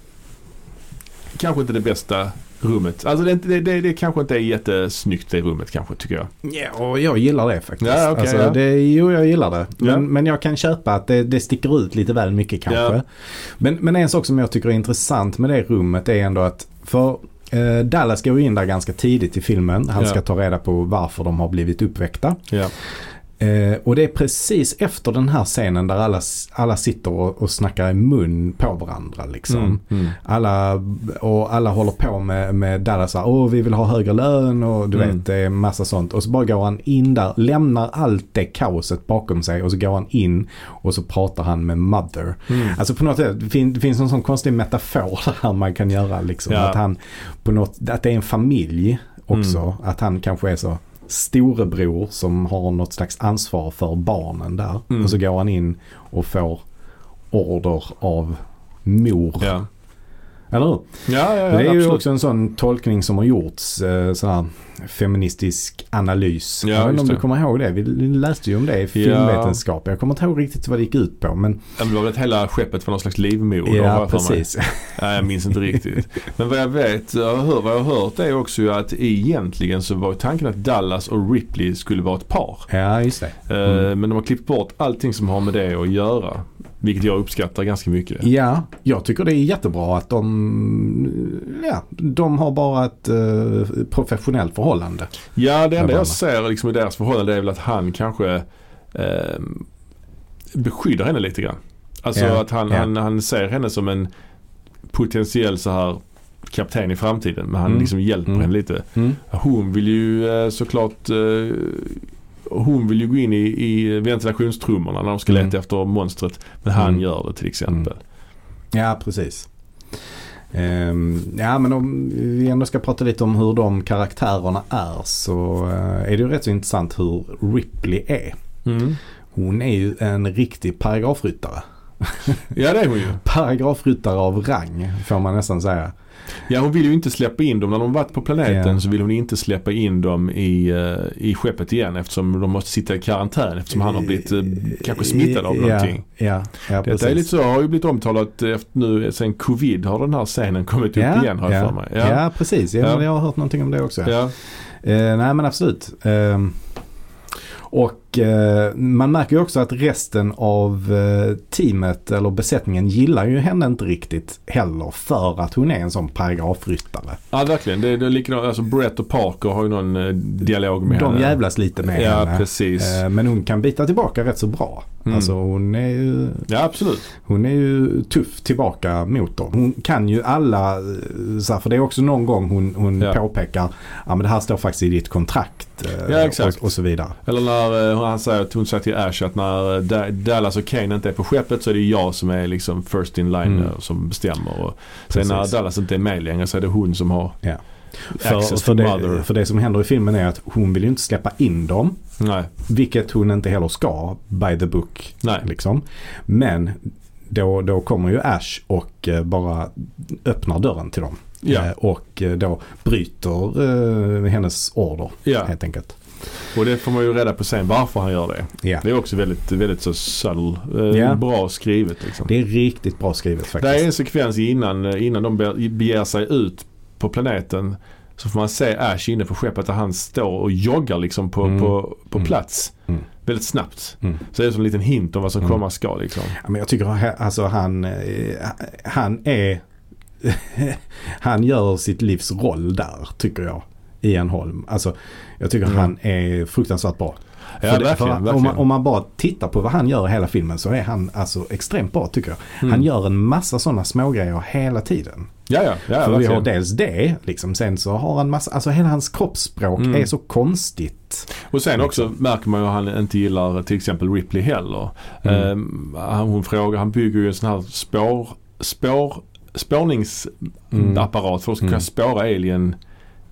kanske inte det bästa rummet. Alltså det, det, det, det kanske inte är jättesnyggt det rummet kanske tycker jag. Ja, och jag gillar det faktiskt. Ja, okej, alltså, ja. det, jo, jag gillar det. Men, Ja. men jag kan köpa att det, det sticker ut lite väl mycket kanske. Ja. Men, men en sak som jag tycker är intressant med det rummet är ändå att för eh, Dallas går in där ganska tidigt i filmen. Han ska ta reda på varför de har blivit uppväckta. Eh, och det är precis efter den här scenen där alla, alla sitter och, och snackar i mun på varandra. Liksom. Mm, mm. Alla, och alla håller på med, med Dallas så här, åh vi vill ha högre lön och du Mm. vet massa sånt. Och så bara går han in där, lämnar allt det kaoset bakom sig och så går han in och så pratar han med Mother. Mm. Alltså på något sätt, det fin- det finns en sån konstig metafor där man kan göra liksom. Ja. Att han på något, att det är en familj också. Mm. Att han kanske är så storebror som har något slags ansvar för barnen där. Mm. Och så går han in och får order av mor. Ja. Eller hur? Ja, ja, ja, det är ju absolut. också en sån tolkning som har gjorts. Eh, sån här feministisk analys. Ja, jag vet inte om du det. kommer ihåg det. Vi läste ju om det i filmvetenskap. Jag kommer inte ihåg riktigt vad det gick ut på. Men Det var väl att hela skeppet var någon slags livmoder har ja, för precis. Ja, jag minns inte riktigt. Men vad jag vet, jag hör, vad jag har hört är också ju att egentligen så var tanken att Dallas och Ripley skulle vara ett par. Ja, just det. Eh, Mm. Men de har klippt bort allting som har med det att göra. Vilket jag uppskattar ganska mycket. Ja, jag tycker det är jättebra att de, ja, de har bara ett eh, professionellt förhållande. Ja, det enda jag ser liksom i deras förhållande är väl att han kanske eh, beskyddar henne lite grann. Alltså Ja, att han, ja. han, han ser henne som en potentiell så här kapten i framtiden. Men han Mm. liksom hjälper Mm. henne lite. Mm. Hon vill ju eh, såklart eh, hon vill ju gå in i, i ventilationstrummorna när de ska Mm. leta efter monstret. Men han Mm. gör det till exempel. Ja, precis. Ehm, ja, men om vi ändå ska prata lite om hur de karaktärerna är så eh, är det ju rätt så intressant hur Ripley är. Mm. Hon är ju en riktig paragrafryttare. Ja det är hon ju. Paragrafryttare av rang får man nästan säga. Ja hon vill ju inte släppa in dem. När de varit på planeten Ja. så vill hon inte släppa in dem i, eh, i skeppet igen eftersom de måste sitta i karantän eftersom han har blivit eh, kanske smittad av någonting. Ja, ja Detta precis. är lite så, har ju blivit omtalat efter nu sen covid har den här scenen kommit upp igen har jag ja, för mig. Ja, precis. Jag har hört någonting om det också. Eh, nej men absolut. Ehm, och eh, man märker ju också att resten av eh, teamet eller besättningen gillar ju henne inte riktigt heller för att hon är en sån paragrafryttare. ja verkligen. Det, det är likadant. Alltså Brett och Parker har ju någon eh, dialog med De henne. jävlas lite med Ja henne. precis. Men hon kan bita tillbaka rätt så bra. Mm. Alltså hon är ju Ja absolut. Hon är ju tuff tillbaka mot dem. Hon kan ju alla, så här, för det är också någon gång hon, hon Ja. påpekar ja men det här står faktiskt i ditt kontrakt. Ja, exakt. Och, och så vidare. Eller när eh, han säger hon säger till Ash att när eh, Da- Dallas och Kane inte är på skeppet så är det jag som är liksom first in line Mm. eh, som bestämmer. Och sen Precis. när Dallas inte är med längre så är det hon som har Ja. För, för, det, för det som händer i filmen är att hon vill ju inte släppa in dem. Nej, Vilket hon inte heller ska by the book. nej. Liksom. Men då, då kommer ju Ash och eh, bara öppnar dörren till dem. Ja. Och då bryter hennes order Ja, helt enkelt. Och det får man ju reda på sen varför han gör det. Ja. Det är också väldigt, väldigt så subtle, Ja. bra skrivet liksom. Det är riktigt bra skrivet Det faktiskt. är en sekvens innan, eh, innan de be- beger sig ut på planeten. Så får man se Ash inne på skeppet där han står och joggar liksom på, Mm. på, på Mm. plats. Mm. Väldigt snabbt. Mm. Så det är som en liten hint om vad som Mm. komma ska liksom. Ja, men jag tycker alltså han, eh, han är han gör sitt livs roll där tycker jag. Ian Holm. Alltså jag tycker Mm. han är fruktansvärt bra. Ja, För verkligen. för verkligen. Om, man, om man bara tittar på vad han gör i hela filmen så är han alltså extremt bra tycker jag. Mm. Han gör en massa sådana smågrejer hela tiden. Ja, ja, ja För vi har verkligen. dels det, liksom, sen så har han massa, alltså hela hans kroppsspråk Mm. är så konstigt. Och sen också liksom. märker man ju att han inte gillar till exempel Ripley heller. Mm. Han- hon frågar, han bygger ju en sån här spår, spår, spårningsapparat för att kunna Mm. spåra alien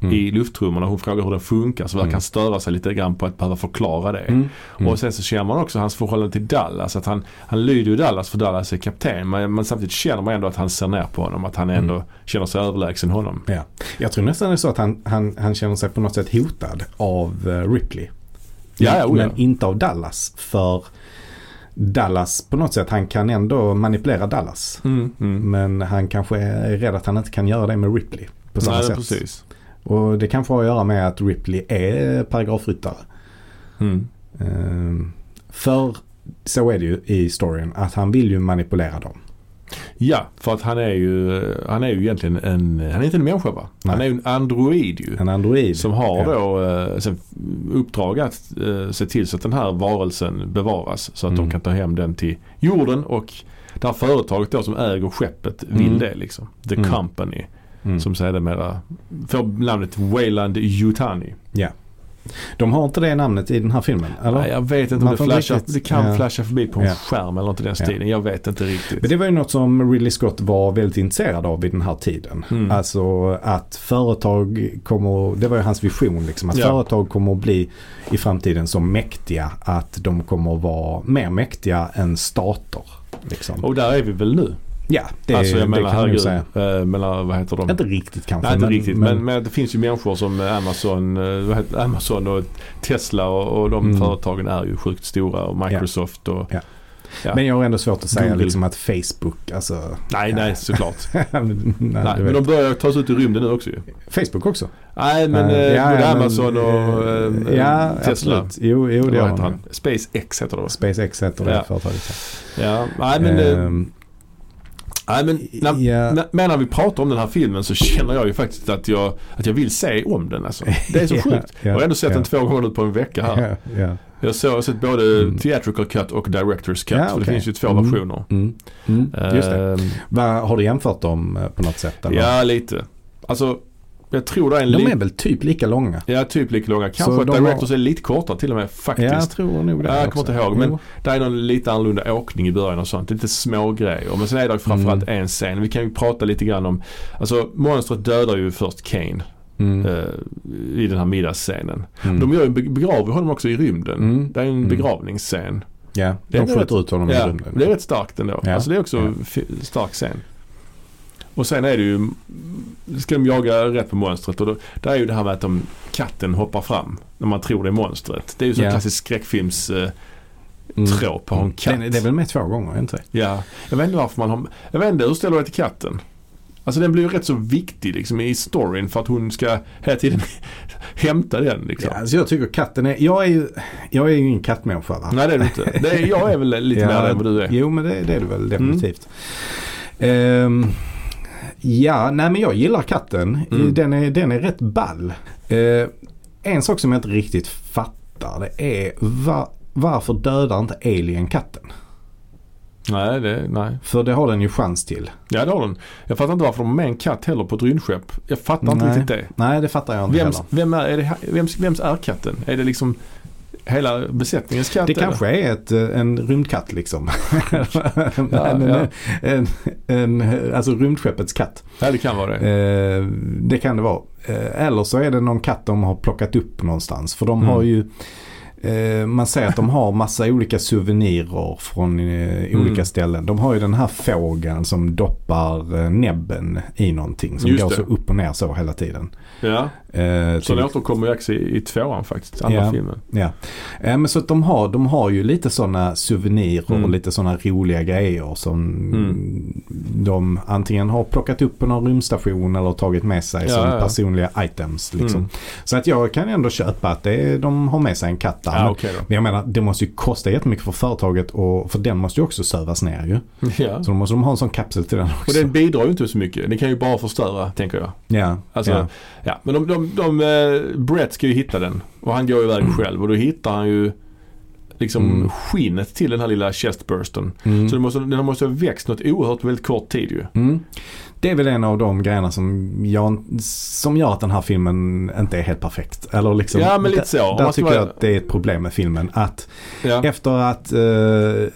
Mm. i luftrummen och hon frågar hur den funkar så verkar Mm. han störa sig lite grann på att behöva förklara det. Mm. Mm. Och sen så känner man också hans förhållande till Dallas. Att han, han lyder ju Dallas för Dallas är kapten. Men, men samtidigt känner man ändå att han ser ner på honom. Att han ändå Mm. känner sig överlägsen honom. Ja. Jag tror nästan det är så att han, han, han känner sig på något sätt hotad av eh, Ripley. Ja, ja, oh ja. Men inte av Dallas. För Dallas på något sätt, han kan ändå manipulera Dallas. Mm, mm. Men han kanske är rädd att han inte kan göra det med Ripley. På samma Nej, sätt. precis. Och det kanske har att göra med att Ripley är paragrafryttare. Mm. Ehm, för så är det ju i storyn att han vill ju manipulera dem. Ja, för att han är ju, han är ju egentligen en, han är inte en människa va? Han Nej. är ju en android ju. En android. Som har Ja. då eh, uppdrag att eh, se till så att den här varelsen bevaras. Så att Mm. de kan ta hem den till jorden och det här företaget då som äger skeppet vill Mm. det liksom. The Mm. Company. Mm. Som sedermera får namnet Wayland Yutani. Ja. De har inte det namnet i den här filmen, eller? Nej, jag vet inte om Man det får inte flashar. riktigt- Det kan ja. flasha förbi på en Ja. skärm eller något i den Ja. stilen. Jag vet inte riktigt. Men det var ju något som Ridley Scott var väldigt intresserad av vid den här tiden. Mm. Alltså att företag kommer, det var ju hans vision liksom, att Ja. företag kommer att bli i framtiden så mäktiga att de kommer att vara mer mäktiga än stater. Liksom. Och där är vi väl nu. Ja, det, alltså jag det menar kan man ju säga. Äh, menar, vad heter de? Inte riktigt kanske. Nej, inte riktigt. Men, men, det finns ju människor som Amazon, eh, Amazon och Tesla och, och de Mm. företagen är ju sjukt stora och Microsoft och Ja. Ja. men jag har ändå svårt att säga liksom att Facebook, alltså. Nej, nej såklart. nej, nej, du men de börjar tas ut i rymden nu också ju. Facebook också? Nej men Eh, eh, ja, ja, men, Amazon och eh, ja, Tesla. Absolut. Jo, jo det han. han? SpaceX heter det va? SpaceX heter det Ja. företaget. Ja, nej men, eh, Ehm, nej, men när, ja. när, men när vi pratar om den här filmen så känner jag ju faktiskt att jag, att jag vill se om den alltså. Det är så Ja, sjukt. ja, jag har ändå sett den två gånger nu på en vecka här. Ja, ja. Jag, såg, jag har sett både Mm. theatrical cut och director's cut. Ja, för det finns ju två Mm. versioner. Mm. Mm. Just det. Ehm, Va, har du jämfört dem eh, på något sätt? Eller? ja, lite. Alltså, jag tror det är en De är väl typ lika långa? Ja, typ lika långa. Kanske att directors har- är lite kortare till och med faktiskt. jag tror nog det Ja, jag kommer inte ihåg, men- Jo. Det är någon lite annorlunda åkning i början och sånt. Lite små grejer. Men sen är det framförallt Mm. en scen. Vi kan ju prata lite grann om, alltså monstret dödar ju först Kane Mm. eh, i den här middagsscenen. Mm. De gör begraver honom också i rymden. Mm. Det är en Mm. begravningsscen. ja, de skjuter ut honom i Ja, rymden. det är rätt starkt ändå. Ja. Alltså det är också Ja. en fi- stark scen. Och sen är det ju, ska de jaga rätt på monstret och då, där är ju det här med att de, katten hoppar fram när man tror det är monstret. Det är ju så en klassisk skräckfilms eh, Mm. på en katt. Det, det är väl med två gånger, inte? Ja, jag vet inte varför man har, jag vet inte hur ställer du till katten? Alltså den blir ju rätt så viktig liksom i storyn för att hon ska hela tiden hämta den liksom. Ja, alltså jag tycker katten är, jag är ju, jag är ju ingen kattmänniska va? Nej det är du inte. Det är, jag är väl lite Ja, mer än vad du är. Jo men det, det är du väl definitivt. Ehm, ja, nej men jag gillar katten. Mm. Den, är, den är rätt ball. Eh, en sak som jag inte riktigt fattar det är va, varför dödar inte Alien katten? Nej, det, nej. För det har den ju chans till. Ja det har den. Jag fattar inte varför de har med en katt heller på ett rymdskepp. Jag fattar inte Nej. riktigt det. Nej det fattar jag inte Vems, heller. vem är, är det, vems, vems är katten? Är det liksom hela besättningens katt? Det eller? kanske är ett, eh, en rymdkatt liksom. en, ja. En, en, alltså rymdskeppets katt. Ja, det kan vara det. Eh, det kan det vara. Eh, eller så är det någon katt de har plockat upp någonstans. För de Mm. har ju eh, man säger att de har massa olika souvenirer från eh, Mm. olika ställen. De har ju den här fågeln som doppar eh, näbben i någonting. Som Just går det. så upp och ner så hela tiden. Ja, Eh, så den återkommer ju också i, i tvåan faktiskt, andra Ja. filmen. Ja, eh, men så att de har, de har ju lite sådana souvenirer Mm. och lite sådana roliga grejer som Mm. de antingen har plockat upp på någon rymdstation eller tagit med sig Ja, som ja, personliga items. Liksom. Mm. Så att jag kan ändå köpa att det de har med sig en katt där. Ja, då. Men jag menar, det måste ju kosta jättemycket för företaget och för den måste ju också sövas ner ju. Ja. Så då måste de ha en sån kapsel till den också. Och den bidrar ju inte så mycket. Den kan ju bara förstöra, tänker jag. ja, Alltså, ja. Ja, men de, de, de, eh, Brett ska ju hitta den. Och han går iväg själv och då hittar han ju liksom Mm. skinnet till den här lilla chestbursten. Mm. Så den måste, den måste ha växt något oerhört väldigt kort tid ju. Mm. Det är väl en av de grejerna som, jag, som gör att den här filmen inte är helt perfekt. Eller liksom, Ja, men lite där- så. Där ska tycker jag vara- att det är ett problem med filmen. Att Ja. efter att uh,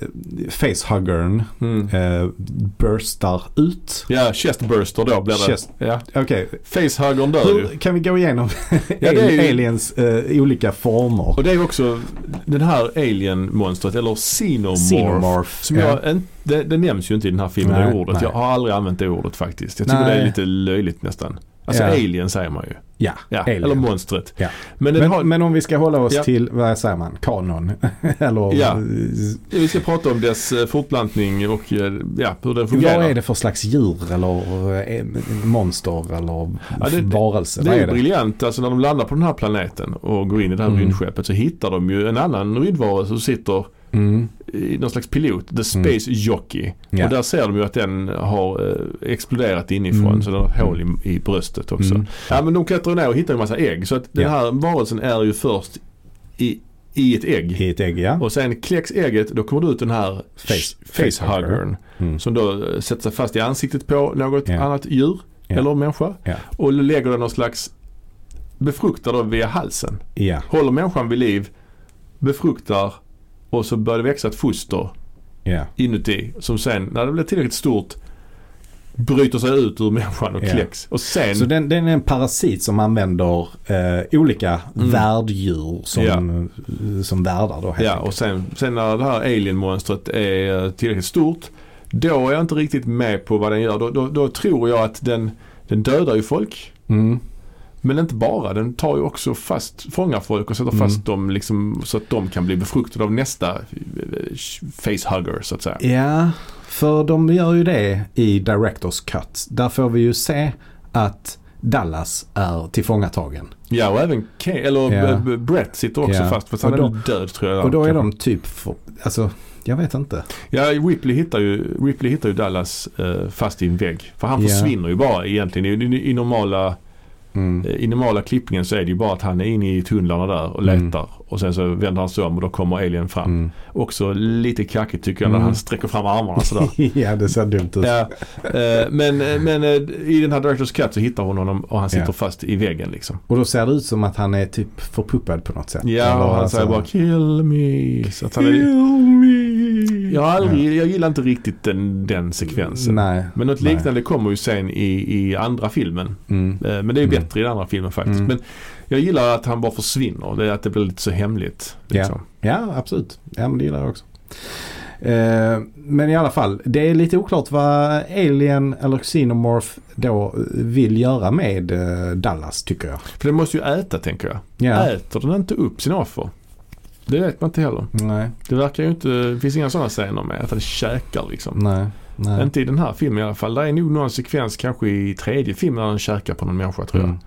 facehuggern Mm. uh, burstar ut. Ja, chestburster då blir det. Chest- Ja. Okej, Facehuggern dör ju. hur kan vi gå igenom är ju- aliens eh, olika former? Och det är ju också den här alien-monstret, eller Xenomorph. Xenomorph. Som ja. jag, en, det, det nämns ju inte i den här filmen, Nej, det ordet. nej. Jag har aldrig använt det ordet faktiskt. Jag tycker Nej. det är lite löjligt nästan. Alltså Ja. alien säger man ju. ja, Ja, eller monstret. Ja. Men, Men, har, men om vi ska hålla oss Ja. till, vad säger man, kanon? Eller Ja. vi ska prata om dess eh, fortplantning och eh, ja, hur den fungerar. vad är det för slags djur eller eh, monster eller Ja, det- varelse? Det vad är är det? briljant. Alltså när de landar på den här planeten och går in i det här Mm. rymdskeppet så hittar de ju en annan rymdvarelse som sitter Mm. i någon slags pilot, The Space Jockey. Ja. Och där ser de ju att den har eh, exploderat inifrån Mm. så den har hål i, i bröstet också. Mm. Ja men de klättrar ner och hittar en massa ägg. Så att den här varelsen är ju först i, i ett ägg. I ett ägg ja. Och sen kläcks ägget, då kommer det ut den här Face- facehuggern. Mm. Som då eh, sätter sig fast i ansiktet på något Ja. annat djur Ja. eller människa. Ja. Och lägger den någon slags befruktar då via halsen. Håller människan vid liv, befruktar och så börjar det växa ett foster Ja. inuti som sen när det blir tillräckligt stort bryter sig ut ur människan och Ja. kläcks. Och sen, Så den, den är en parasit som använder eh, olika Mm. värddjur som, Ja. som värdar då helt ja, enkelt. och sen, sen när det här alien-monstret är tillräckligt stort då är jag inte riktigt med på vad den gör. Då, då, då tror jag att den, den dödar ju folk. Mm. Men inte bara, den tar ju också fast, fångar folk och sätter Mm. fast dem liksom, så att de kan bli befruktade av nästa eh, facehugger så att säga. Ja, för de gör ju det i Directors Cut. Där får vi ju se att Dallas är tillfångatagen. Ja och även Ke- eller Ja. B- Brett sitter också Ja. fast fast han är då- väl död tror jag. Och då är de typ, för, alltså jag vet inte. Ja, Ripley hittar ju, Ripley hittar ju Dallas eh, fast i en vägg. För han Ja. försvinner ju bara egentligen. I, i, i, normala, Mm. eh, I normala klippningen så är det ju bara att han är inne i tunnlarna där och Mm. letar. Och sen så vänder han sig om och då kommer alien fram. Mm. Också lite kackigt tycker jag när Mm. han sträcker fram armarna sådär. ja, det ser dumt ut. ja, eh, men men eh, i den här Directors Cut så hittar hon honom och han sitter Ja. fast i väggen liksom. Och då ser det ut som att han är typ förpuppad på något sätt. Ja, och han alltså- säger bara kill me. Så att han är, me. Jag, har aldrig, jag gillar inte riktigt den, den sekvensen. Nej. Men något nej. liknande kommer ju sen i, i andra filmen. Mm. Eh, Men det är ju Mm. bättre i den andra filmen faktiskt. Mm. Men jag gillar att han bara försvinner. Det är att det blir lite så hemligt. Liksom. Ja, absolut. Ja, men det gillar jag också. Eh, men i alla fall, det är lite oklart vad Alien eller Xenomorph då vill göra med eh, Dallas tycker jag. För den måste ju äta tänker jag. Ja. Äter den inte upp sina offer? Det vet man inte heller. Nej, Det verkar ju inte, det finns inga sådana scener med att den käkar liksom. nej, nej. Inte i den här filmen i alla fall. Det är nog någon sekvens kanske i tredje filmen när den käkar på någon människa tror jag. Mm.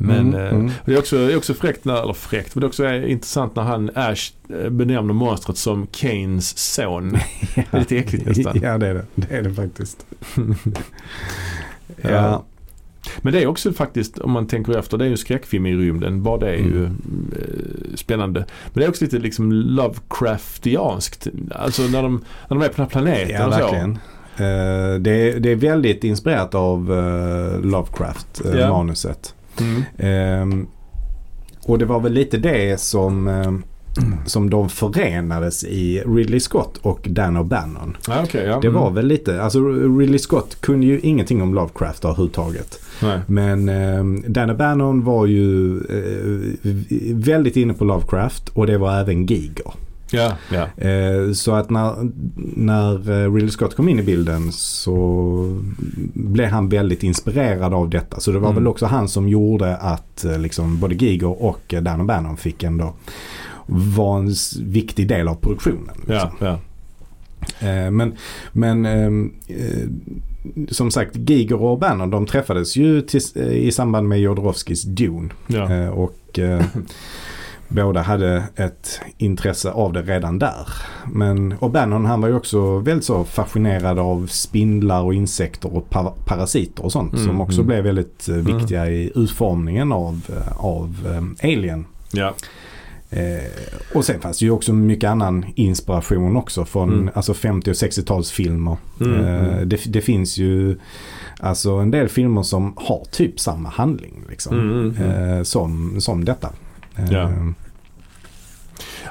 Men Mm, eh, mm. det är också, det är också fräckt, när, eller fräckt, men det är också är intressant när han Ash eh, benämner monstret som Kanes son. Det är lite äckligt nästan. ja, det är det. Det är det faktiskt. Ja. ja. Men det är också faktiskt, om man tänker efter, det är ju en skräckfilm i rymden. Bara det är ju Mm. eh, spännande. Men det är också lite liksom Lovecraftianskt. Alltså när de, när de är på den här planeten Ja, och så. verkligen. Eh, det, är, det är väldigt inspirerat av uh, Lovecraft, eh, Ja. manuset. Mm. Ehm, och det var väl lite det som, eh, som de förenades i Ridley Scott och Dan O'Bannon. Ja, okay, ja. Det var mm. väl lite, alltså Ridley Scott kunde ju ingenting om Lovecraft överhuvudtaget. Nej. Men eh, Dan O'Bannon var ju eh, väldigt inne på Lovecraft och det var även Giger. Ja, ja. Eh, så att när, när eh, Ridley Scott kom in i bilden så blev han väldigt inspirerad av detta. Så det var Mm. väl också han som gjorde att eh, liksom, både Giger och Dan O'Bannon fick ändå vara en viktig del av produktionen. Liksom. ja, ja. Eh, men men ehm, eh, som sagt Giger och O'Bannon de träffades ju tills, eh, i samband med Jodorowskis Dune. ja. Och båda hade ett intresse av det redan där. Men O'Bannon han var ju också väldigt så fascinerad av spindlar och insekter och pa- parasiter och sånt. Mm, som också mm. blev väldigt viktiga i utformningen av, av eh, Alien. ja. Eh, och sen fanns det ju också mycket annan inspiration också från Mm. alltså 50 och 60-talsfilmer. Mm, Eh, mm. det, det finns ju alltså en del filmer som har typ samma handling liksom. Mm, mm. Eh, som, som detta. Eh, Ja.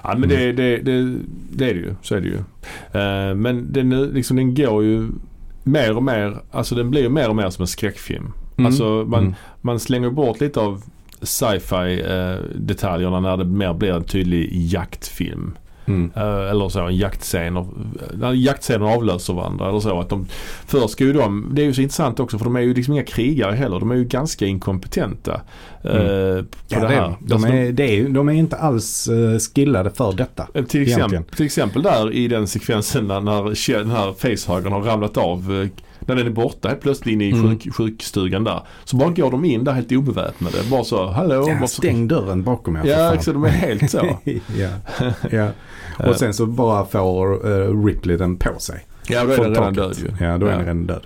Ja men det, det, det, det är det ju. Så är det ju. Eh, men den, liksom, den går ju mer och mer, alltså den blir mer och mer som en skräckfilm. Alltså man, man slänger bort lite av sci-fi eh, detaljerna när det mer blir en tydlig jaktfilm. Mm. Eh, eller så en jaktscener. När jaktscener avlöser varandra eller så. Att de, först ska ju de, det är ju så intressant också för de är ju liksom inga krigare heller. De är ju ganska inkompetenta. eh, på Ja, det det är, här. de, Alltså, är, det är, ju- de är inte alls uh, skillade för detta. Eh, Till exempel, till exempel där i den sekvensen när, när den här facehuggern har ramlat av. När den är borta helt plötsligt inne i Mm. sjuk, sjukstugan där. Så bara går de in där helt obeväpnade. Bara så, hallå. Ja, bara så- stäng dörren bakom er Ja, exakt. De är helt så. ja. ja. Och sen så bara får eh, Ripley den på sig. ja, då är den redan död ju. Ja, då är Ja. den redan död.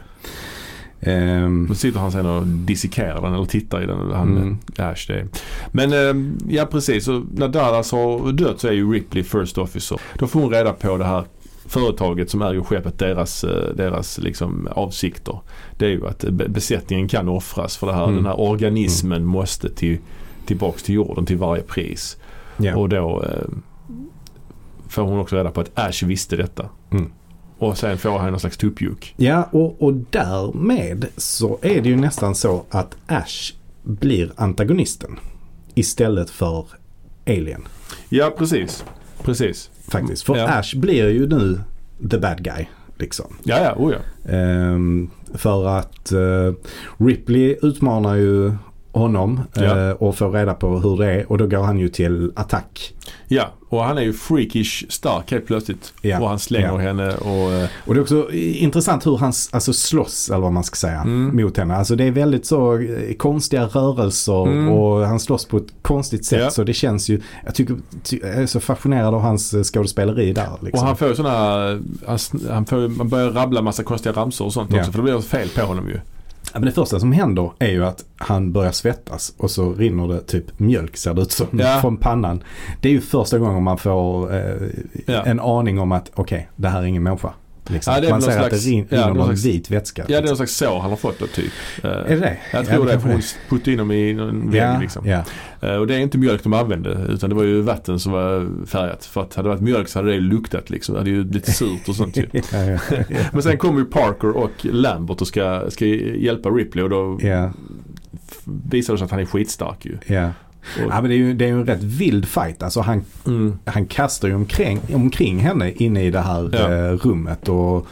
Ehm, Då sitter han sen och dissekerar den eller tittar i den. Han, Mm. Äsch, det är. Men eh, ja precis, så när Dallas har dött så är ju Ripley first officer. Då får hon reda på det här företaget som äger skeppet, deras, eh, deras liksom avsikter. Det är ju att be- besättningen kan offras för det här. Mm. Den här organismen måste till, tillbaks till jorden till varje pris. ja. Och då eh, får hon också reda på att Ash visste detta. Mm. Och sen får han någon slags tuppjuck. ja, och, och därmed så är det ju nästan så att Ash blir antagonisten. Istället för Alien. Ja precis. Precis. Faktiskt. För Ja. Ash blir ju nu the bad guy. Liksom. Ja, ja, oh ja. Ehm, för att eh, Ripley utmanar ju honom eh, Ja. och får reda på hur det är och då går han ju till attack. Ja, och han är ju freakish stark helt plötsligt. Ja, Och han slänger ja. henne och... eh, Och det är också intressant hur han alltså, slåss eller vad man ska säga Mm. mot henne. Alltså det är väldigt så eh, konstiga rörelser Mm. och han slåss på ett konstigt sätt. Ja. Så det känns ju, jag tycker, ty, jag är så fascinerad av hans eh, skådespeleri där. Liksom. Och han får ju sådana... Han, han, får, man börjar rabbla massa konstiga ramsor och sånt också. För det blir fel på honom ju. Ja, men det första som händer är ju att han börjar svettas och så rinner det typ mjölk ser det ut som Ja. från pannan. Det är ju första gången man får eh, Ja. en aning om att okej, det här är ingen människa. Liksom. Ja, det är man ser någon att det slags- rin, ja, rinner någon någon slags- vit vätska. Ja, det är någon liksom. slags sår han har fått då typ. Eh, Är det? Jag Ja, tror det, kanske för hon puttade in dem i en vägg Ja, liksom. ja. Eh, Och det är inte mjölk de använde utan det var ju vatten som var färgat. För att hade det varit mjölk så hade det luktat liksom. Det hade ju blivit surt och sånt ju. ja, ja, Men sen kommer ju Parker och Lambert och ska, ska hjälpa Ripley och då ja, visar det sig att han är skitstark ju. Ja. Men det är ju det är en rätt vild fight. Alltså han, mm, han kastar ju omkring, omkring henne inne i det här Ja. eh, rummet och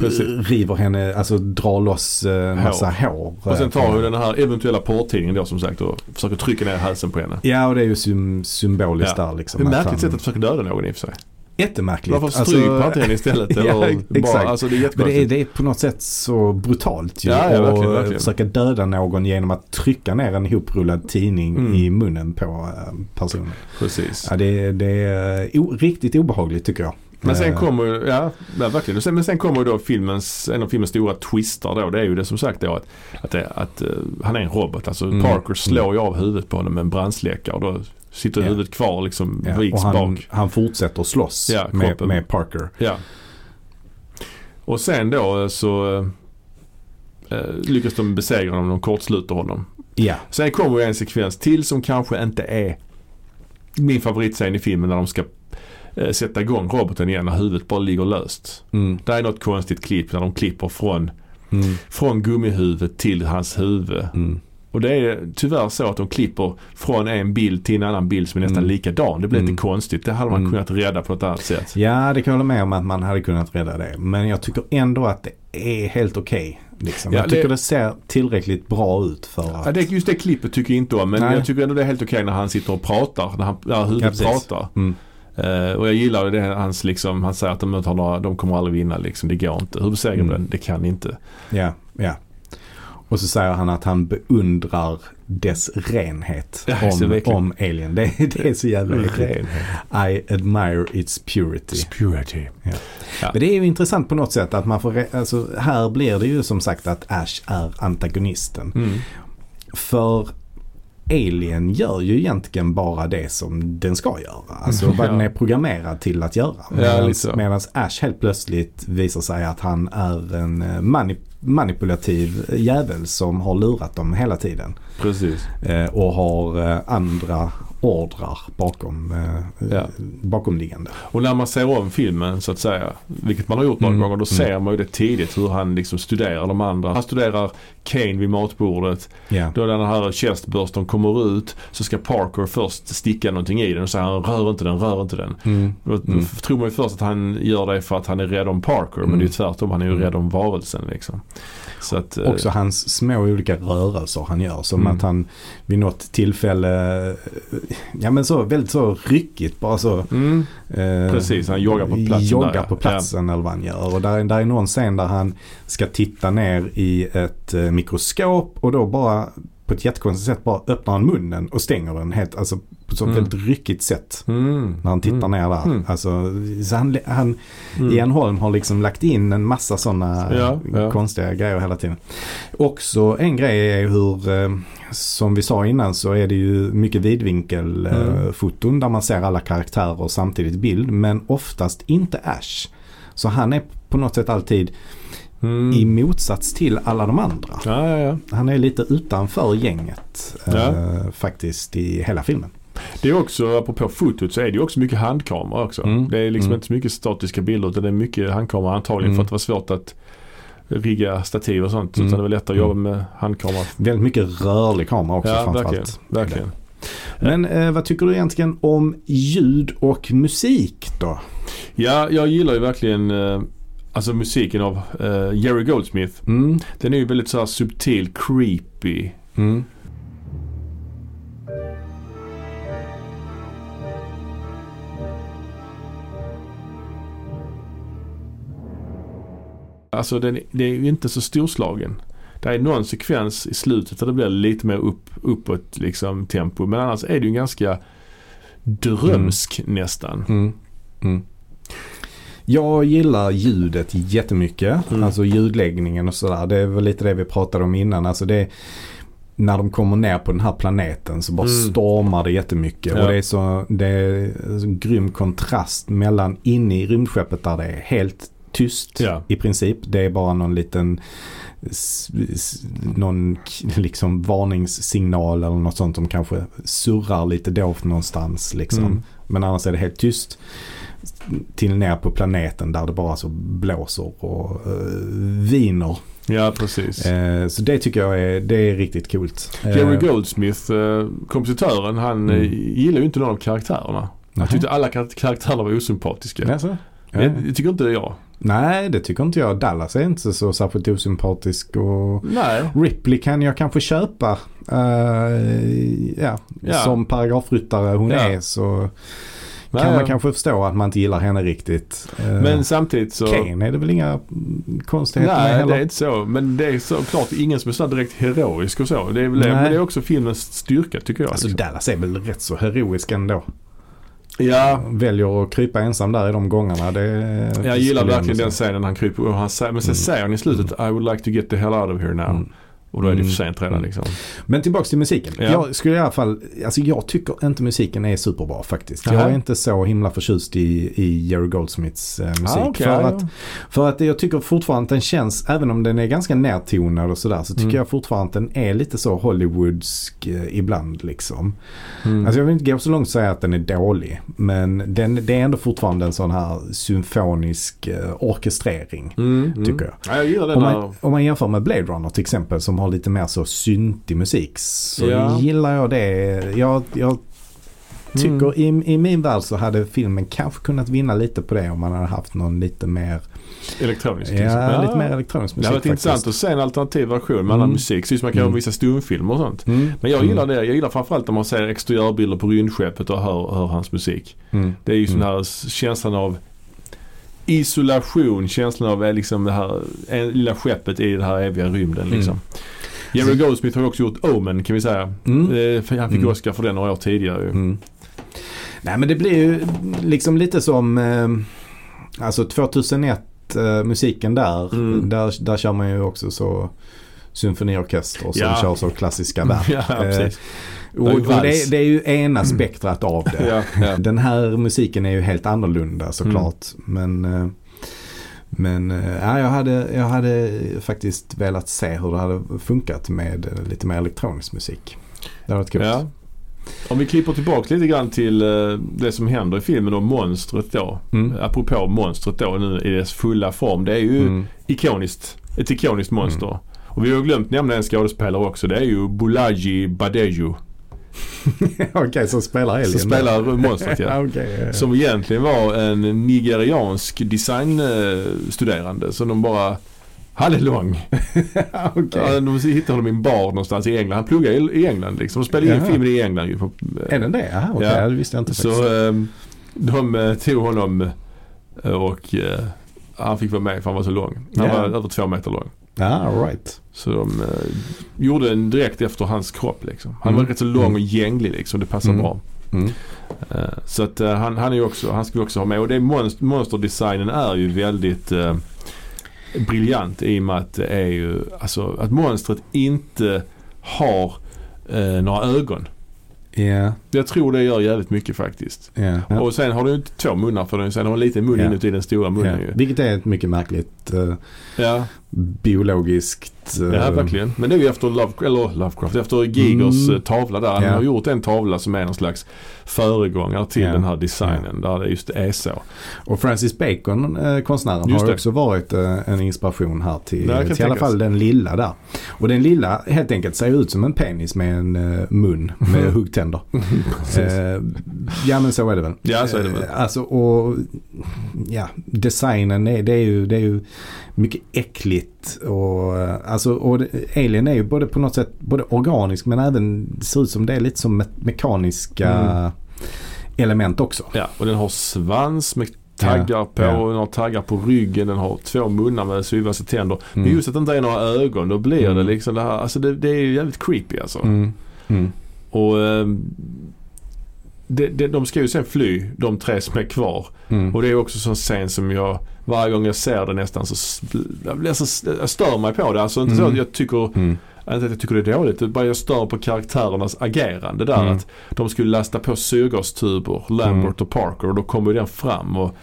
Precis. river henne, alltså drar loss eh, massa hår. och sen eh, tar hon den här eventuella porrtidningen då som sagt och försöker trycka ner halsen på henne. Ja och det är ju sym- symboliskt Ja. där liksom. Det är märkligt han- sätt att försöka döda någon i och för sig. Jättemärkligt. Varför stryk på henne istället? ja, Eller exakt. bara, alltså det är men det är, det är på något sätt så brutalt ju. Ja, ja, verkligen, verkligen. försöka döda någon genom att trycka ner en ihoprullad tidning Mm. i munnen på eh, personen. Precis. Ja, det, är- det är o, riktigt obehagligt tycker jag. Men sen Eh, kommer ju, ja, ja verkligen. Sen- Men sen kommer ju då filmens, en av filmens stora twistar då. Det är ju det som sagt då att, att, att eh, han är en robot. Alltså Mm. Parker slår ju av huvudet på honom med en brandsläckare och då sitter Ja. huvudet kvar liksom ja, viks och han, bak. han fortsätter slåss Ja, med, med Parker. Ja. Och sen då så eh, eh, lyckas de besegra honom, de kortsluter honom. Ja. Sen kommer en sekvens till som kanske inte är min favoritscen i filmen när de ska eh, sätta igång roboten igen när huvudet bara ligger löst. Mm. Det är något konstigt klipp när de klipper från, Mm. från gummihuvudet till hans huvud. Mm. Och det är tyvärr så att de klipper från en bild till en annan bild som är nästan Mm. likadan. Det blir Mm. lite konstigt. Det hade man Mm. kunnat rädda på ett annat sätt. Ja, det kan jag hålla med om att man hade kunnat rädda det. Men jag tycker ändå att det är helt okej. liksom. Ja, jag tycker det- det... ser tillräckligt bra ut för Ja, att... det, just det klippet tycker jag inte om. Men Nej. jag tycker ändå det är helt okej när han sitter och pratar. När, han, när huvudet Ja, pratar. Mm. Eh, och jag gillar det hans liksom, han säger att de, inte har några, de kommer aldrig vinna liksom. Det går inte. Hur besegrar Mm. den? Det kan inte. Ja, ja. Och så säger han att han beundrar dess renhet Ja, om, om Alien. Det, det är så jävla äckligt. I admire its purity. Purity. Men det är ju intressant på något sätt att man får, alltså här blir det ju som sagt att Ash är antagonisten. Mm. För Alien gör ju egentligen bara det som den ska göra. Alltså Mm, vad ja. den är programmerad till att göra. Ja. Medan Ash helt plötsligt visar sig att han är en eh, mani- manipulativ jävel som har lurat dem hela tiden. Precis. Eh, och har eh, andra ordrar bakom, eh, Ja. bakomliggande. Och när man ser om filmen så att säga, vilket man har gjort några Mm, gånger, då mm. ser man ju det tidigt hur han liksom studerar de andra. Han studerar Kane vid matbordet. Ja. Då den här chestbursten kommer ut så ska Parker först sticka någonting i den och säga han rör inte den, rör inte den. Mm. Då Mm. tror man ju först att han gör det för att han är rädd om Parker men Mm. det är ju tvärtom. Han är ju Mm. rädd om varelsen liksom. Så att, eh, Också hans små olika rörelser han gör. Som Mm. att han vid något tillfälle, eh, ja men så väldigt så ryckigt bara så. Mm, eh, Precis, han joggar på platsen Joggar där, på ja. platsen eller vad han gör. Och där, där är någon scen där han ska titta ner i ett eh, mikroskop och då bara på ett jättekonstigt sätt bara öppnar han munnen och stänger den helt, alltså på ett så Mm. väldigt ryckigt sätt. mm, När han tittar mm, ner där. Mm. Alltså, så han, han, mm. Ian Holm har liksom lagt in en massa sådana Ja, ja. konstiga grejer hela tiden. Också en grej är hur, eh, som vi sa innan så är det ju mycket vidvinkelfoton Mm. eh, där man ser alla karaktärer samtidigt i bild. Men oftast inte Ash. Så han är på något sätt alltid Mm. i motsats till alla de andra. Ja, ja, ja. Han är lite utanför gänget eh, faktiskt i hela filmen. Det är också, apropå fotot, så är det ju också mycket handkamera också. Mm. Det är liksom Mm. inte så mycket statiska bilder utan det är mycket handkamera antagligen Mm. för att det var svårt att rigga stativ och sånt. Mm. Utan det var lättare att Mm. jobba med handkamera. Väldigt mycket rörlig kamera också Ja, verkligen. framförallt. verkligen. Men eh, vad tycker du egentligen om ljud och musik då? Ja, jag gillar ju verkligen eh, alltså musiken av eh, Jerry Goldsmith. Mm. Den är ju väldigt så här subtil, creepy. Mm. Alltså den, det är ju inte så storslagen. Det är någon sekvens i slutet där det blir lite mer upp, uppåt liksom tempo. Men annars är det ju ganska drömsk nästan. Mm. Jag gillar ljudet jättemycket. Mm. Alltså ljudläggningen och sådär. Det är väl lite det vi pratade om innan. Alltså det när de kommer ner på den här planeten så bara Mm. stormar det jättemycket. Ja. Och det är så det är så grym kontrast mellan inne i rymdskeppet där det är helt tyst Ja. i princip. Det är bara någon liten någon liksom varningssignal eller något sånt som kanske surrar lite dovt någonstans liksom. Mm. Men annars är det helt tyst. Till ner på planeten där det bara så blåser och uh, viner. Ja, precis. Eh, så det tycker jag är, det är riktigt coolt. Eh, Jerry Goldsmith, eh, kompositören, han Mm. eh, gillar ju inte någon av karaktärerna. Han tyckte alla kar- karaktärerna var osympatiska. Ja. Det, det tycker inte jag. Nej, det tycker inte jag. Dallas är inte så särskilt osympatisk och Nej. Ripley kan jag kanske köpa. Eh, ja, Ja. som paragrafryttare hon Ja. är så Nej, kan man ja. kanske förstå att man inte gillar henne riktigt. Eh, Men samtidigt så... Kane är det väl inga mm, konstigheter med Nej, heller? det är inte så. Men det är såklart ingen som är så direkt heroisk och så. Det är väl. Nej. Men det är också filmens styrka tycker jag. Alltså liksom. Dallas är väl rätt så heroisk ändå. Ja, Väljer att krypa ensam där i de gångerna. Det, jag gillar verkligen den scenen han kryper och han säger, men sen Mm. säger han i slutet I would like to get the hell out of here now. Mm. Och då är det Mm. för sent redan Mm. liksom. Men tillbaks till musiken. Ja. Jag skulle i alla fall, alltså jag tycker inte musiken är superbra faktiskt. Jag Nähä. är inte så himla förtjust i, i Jerry Goldsmiths eh, musik. Ah, okej, för, ja, att, för att jag tycker fortfarande att den känns, även om den är ganska närtonad och sådär, så tycker Mm. jag fortfarande att den är lite så Hollywoodsk eh, ibland liksom. Mm. Alltså jag vill inte gå så långt och säga att den är dålig. Men den, det är ändå fortfarande en sån här symfonisk eh, orkestrering. Mm, mm. tycker jag. Ja, jag gillar den Om man, om man jämför med Blade Runner till exempel som har lite mer så syntig musik så Ja. gillar jag det. Jag, jag tycker Mm. i, i min värld så hade filmen kanske kunnat vinna lite på det om man hade haft någon lite mer, Elektronisk. ja, lite mer elektronisk Det musik hade varit intressant att se en alternativ version med annan Mm. musik. Precis som man kan Mm. vissa stumfilmer och sånt. Mm. Men jag Mm. gillar det. Jag gillar framförallt när man ser exteriörbilder på rymdskeppet och hör, hör hans musik. Mm. Det är ju sån Mm. här s- känslan av isolation, känslan av liksom det här lilla skeppet i den här eviga rymden liksom. Jerry Goldsmith har ju också gjort Omen kan vi säga. Mm. Eh, Han fick Mm. Oscar för den några år tidigare. Mm. Nej men det blir ju liksom lite som eh, alltså 2001 eh, musiken där, Mm. där. Där kör man ju också så symfoniorkester som Ja. kör så klassiska verk. ja. Och Det och det, det är ju ena spektrat av det. Ja, ja. Den här musiken är ju helt annorlunda såklart. Men, eh, men eh, ja, jag, hade, jag hade faktiskt velat se hur det hade funkat med eh, lite mer elektronisk musik. Det hade varit coolt. Ja. Om vi klipper tillbaka lite grann till det som händer i filmen och monstret då. Mm. Apropå monstret då nu i dess fulla form. Det är ju Mm. ikoniskt. Ett ikoniskt monster. Och vi har glömt nämna en skådespelare också. Det är ju Bolaji Badejo. Okej, så spelar Alien Som spelar monstret ja. Ja, ja. Som egentligen var en nigeriansk designstuderande. som de bara han är lång. Ja, de hittade honom i en bar någonstans i England. Han pluggade i- England liksom. De spelade in filmen i England ju. På, Är den det? Aha, okej, Ja. det visste jag inte faktiskt. Så eh, de eh, tog honom eh, och eh, han fick vara med för han var så lång. Han Ja. var över två meter lång. All right. Så de eh, gjorde en direkt efter hans kropp liksom. Han Mm. var rätt så lång Mm. och gänglig liksom. Det passar Mm. bra. Mm. Eh, så att eh, han, han är ju också, han skulle också ha med. Och det monster, monsterdesignen är ju väldigt eh, briljant i och med att det är ju, alltså att monstret inte har eh, några ögon. Ja, Jag tror det gör jävligt mycket faktiskt. ja. Och sen har du två munnar för den. Sen har en liten mun Ja. inuti den stora munnen ja. ju. Vilket är ett mycket märkligt eh, Ja, biologiskt... eh, ja verkligen. Men det är ju efter Love, eller Lovecraft, efter Gigers Mm. eh, tavla där. Han har gjort en tavla som är någon slags föregångare till den här designen. Där det just är så. Och Francis Bacon, eh, konstnären, Just har det. också varit en inspiration här till, kan till i alla fall den lilla där. Och den lilla helt enkelt ser ut som en penis med en mun med huggtänder. eh, ja men så är det väl. Ja, så är det väl. Eh, alltså och ja, designen är, det är ju, det är ju mycket äckligt och eh, alltså och Alien är ju både på något sätt både organisk men även ser ut som det är lite som me- mekaniska Mm. element också. Ja, och den har svans med taggar på Ja. den har taggar på ryggen. Den har två munnar med syvaste tänder. Men Mm. just att det inte är några ögon, då blir Mm. det liksom det här. Alltså det, det är ju jävligt creepy alltså. Mm. Mm. Och det, det, de ska ju sen fly, de tre som är kvar. Mm. Och det är också sån scen som jag, varje gång jag ser det nästan så, jag, blir så, jag stör mig på det. Alltså inte så Mm. att jag tycker, Mm. inte att jag tycker det är dåligt, bara jag stör på karaktärernas agerande där. Mm. Att de skulle lasta på syrgastuber, Lambert och Parker och då kommer den fram. Och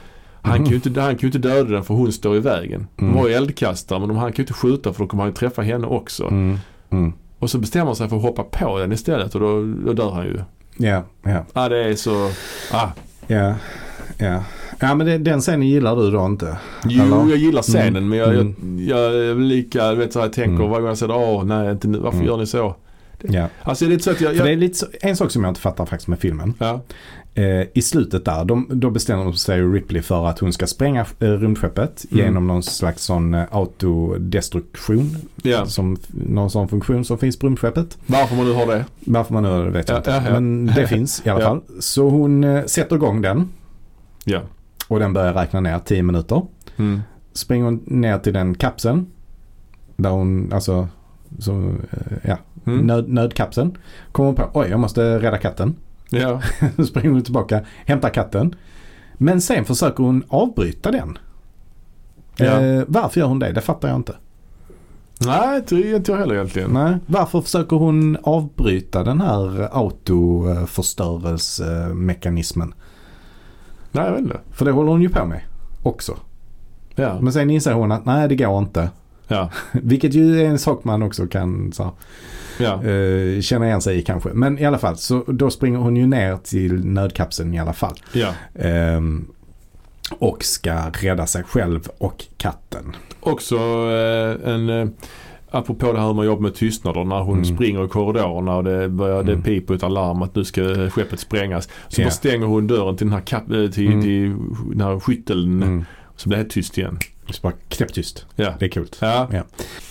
han, Mm. kan ju inte, han kan inte döda den för hon står i vägen. De Mm. har ju eldkastare men de, han kan ju inte skjuta för då kommer han ju träffa henne också. Mm. Mm. Och så bestämmer han sig för att hoppa på den istället och då, då dör han ju. Ja, ja, Ja det är så, ah. ja, ja. Ja men det, den scenen gillar du då inte? Jo, Eller? jag gillar scenen Mm. men jag, Mm. jag, jag är lika, du vet så här, jag tänker Mm. varje gång jag säger åh nej inte nu, varför Mm. gör ni så? Ja. Alltså det är lite så att jag, jag det är lite så, en sak som jag inte fattar faktiskt med filmen. ja, Eh, I slutet där, de, då bestämmer sig Ripley för att hon ska spränga eh, rymdskeppet Mm. genom någon slags sån eh, autodestruktion. ja. Som, någon sån funktion som finns på rymdskeppet. Varför man nu har det. Varför man nu vet jag Ja, inte. ja, ja. Men det finns i alla fall. Så hon eh, sätter igång den Ja. och den börjar räkna ner 10 minuter. Mm. Springer hon ner till den kapseln. Där hon, alltså, så, ja, Mm. nöd, nödkapseln. Kommer hon på, oj jag måste rädda katten. Ja. Då springer hon tillbaka, hämtar katten. Men sen försöker hon avbryta den. Ja. Eh, varför gör hon det? Det fattar jag inte. Nej, det är inte jag heller egentligen. Nej. Varför försöker hon avbryta den här autoförstörelsemekanismen? Nej, jag vet inte. För det håller hon ju på med också. Ja. Men sen inser hon att nej det går inte. Ja. Vilket ju är en sak man också kan så, Ja. eh, känna igen sig i kanske. Men i alla fall så då springer hon ju ner till nödkapseln i alla fall. ja. Ehm, och ska rädda sig själv och katten. Också eh, en, eh, apropå det här med jobb med tystnader, när hon Mm. springer i korridorerna och det, börjar, det Mm. piper ett alarm att nu ska skeppet sprängas. Så bara stänger hon dörren till den här, kap, eh, till, Mm. till den här skytteln. Mm. Så blir det helt tyst igen. Så bara knäpptyst. Ja. Det är coolt. Ja.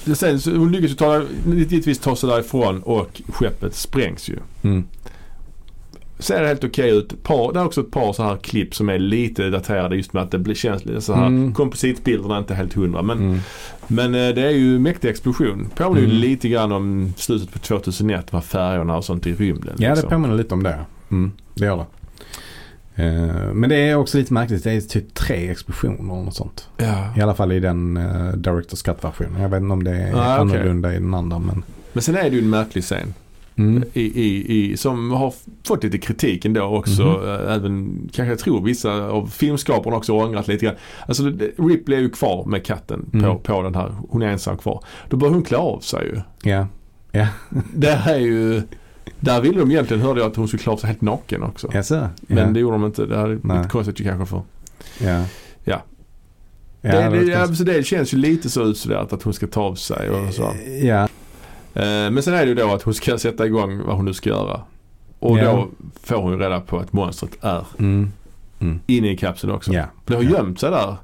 Ja. Sen, så hon lyckas ju ta, givetvis ta sig därifrån och skeppet sprängs ju. Mm. Ser det helt okej ut. Ett Par, det är också ett par så här klipp som är lite daterade just med att det blir, känns lite så här. Mm. Kompositbilderna är inte helt hundra. Men, Mm. men eh, det är ju mäktig explosion. Påminner ju Mm. lite grann om slutet på 2001 med färgerna och sånt i rymden. Ja det liksom. påminner lite om det. Mm. Det gör det. Eh, men det är också lite märkligt. Det är typ tre explosioner och något sånt. ja. I alla fall i den uh, Directors Cut-versionen. Jag vet inte om det är Ah, annorlunda i den andra. Men, Men sen är det ju en märklig scen. mm. I, i, i, som har fått lite kritik ändå också. Eh, Även, kanske jag tror vissa av filmskaparna också ångrat lite grann. Alltså Ripley är ju kvar med katten Mm. på, på den här. Hon är ensam kvar. Då börjar hon klä av sig ju. Ja. Det här är ju där ville de egentligen, hörde jag, att hon skulle klä av sig helt naken också. Jaså? Ja. Men det gjorde de inte. Det är Nej. lite konstigt kanske för. Ja. Ja. Ja, det, det, det, var ja, konstigt. så det känns ju lite så utstuderat att hon ska ta av sig och så. Ja. Eh, Men sen är det ju då att hon ska sätta igång vad hon nu ska göra. Och Ja. då får hon ju reda på att monstret är Mm. inne i kapseln också. Ja. Det har gömt sig där.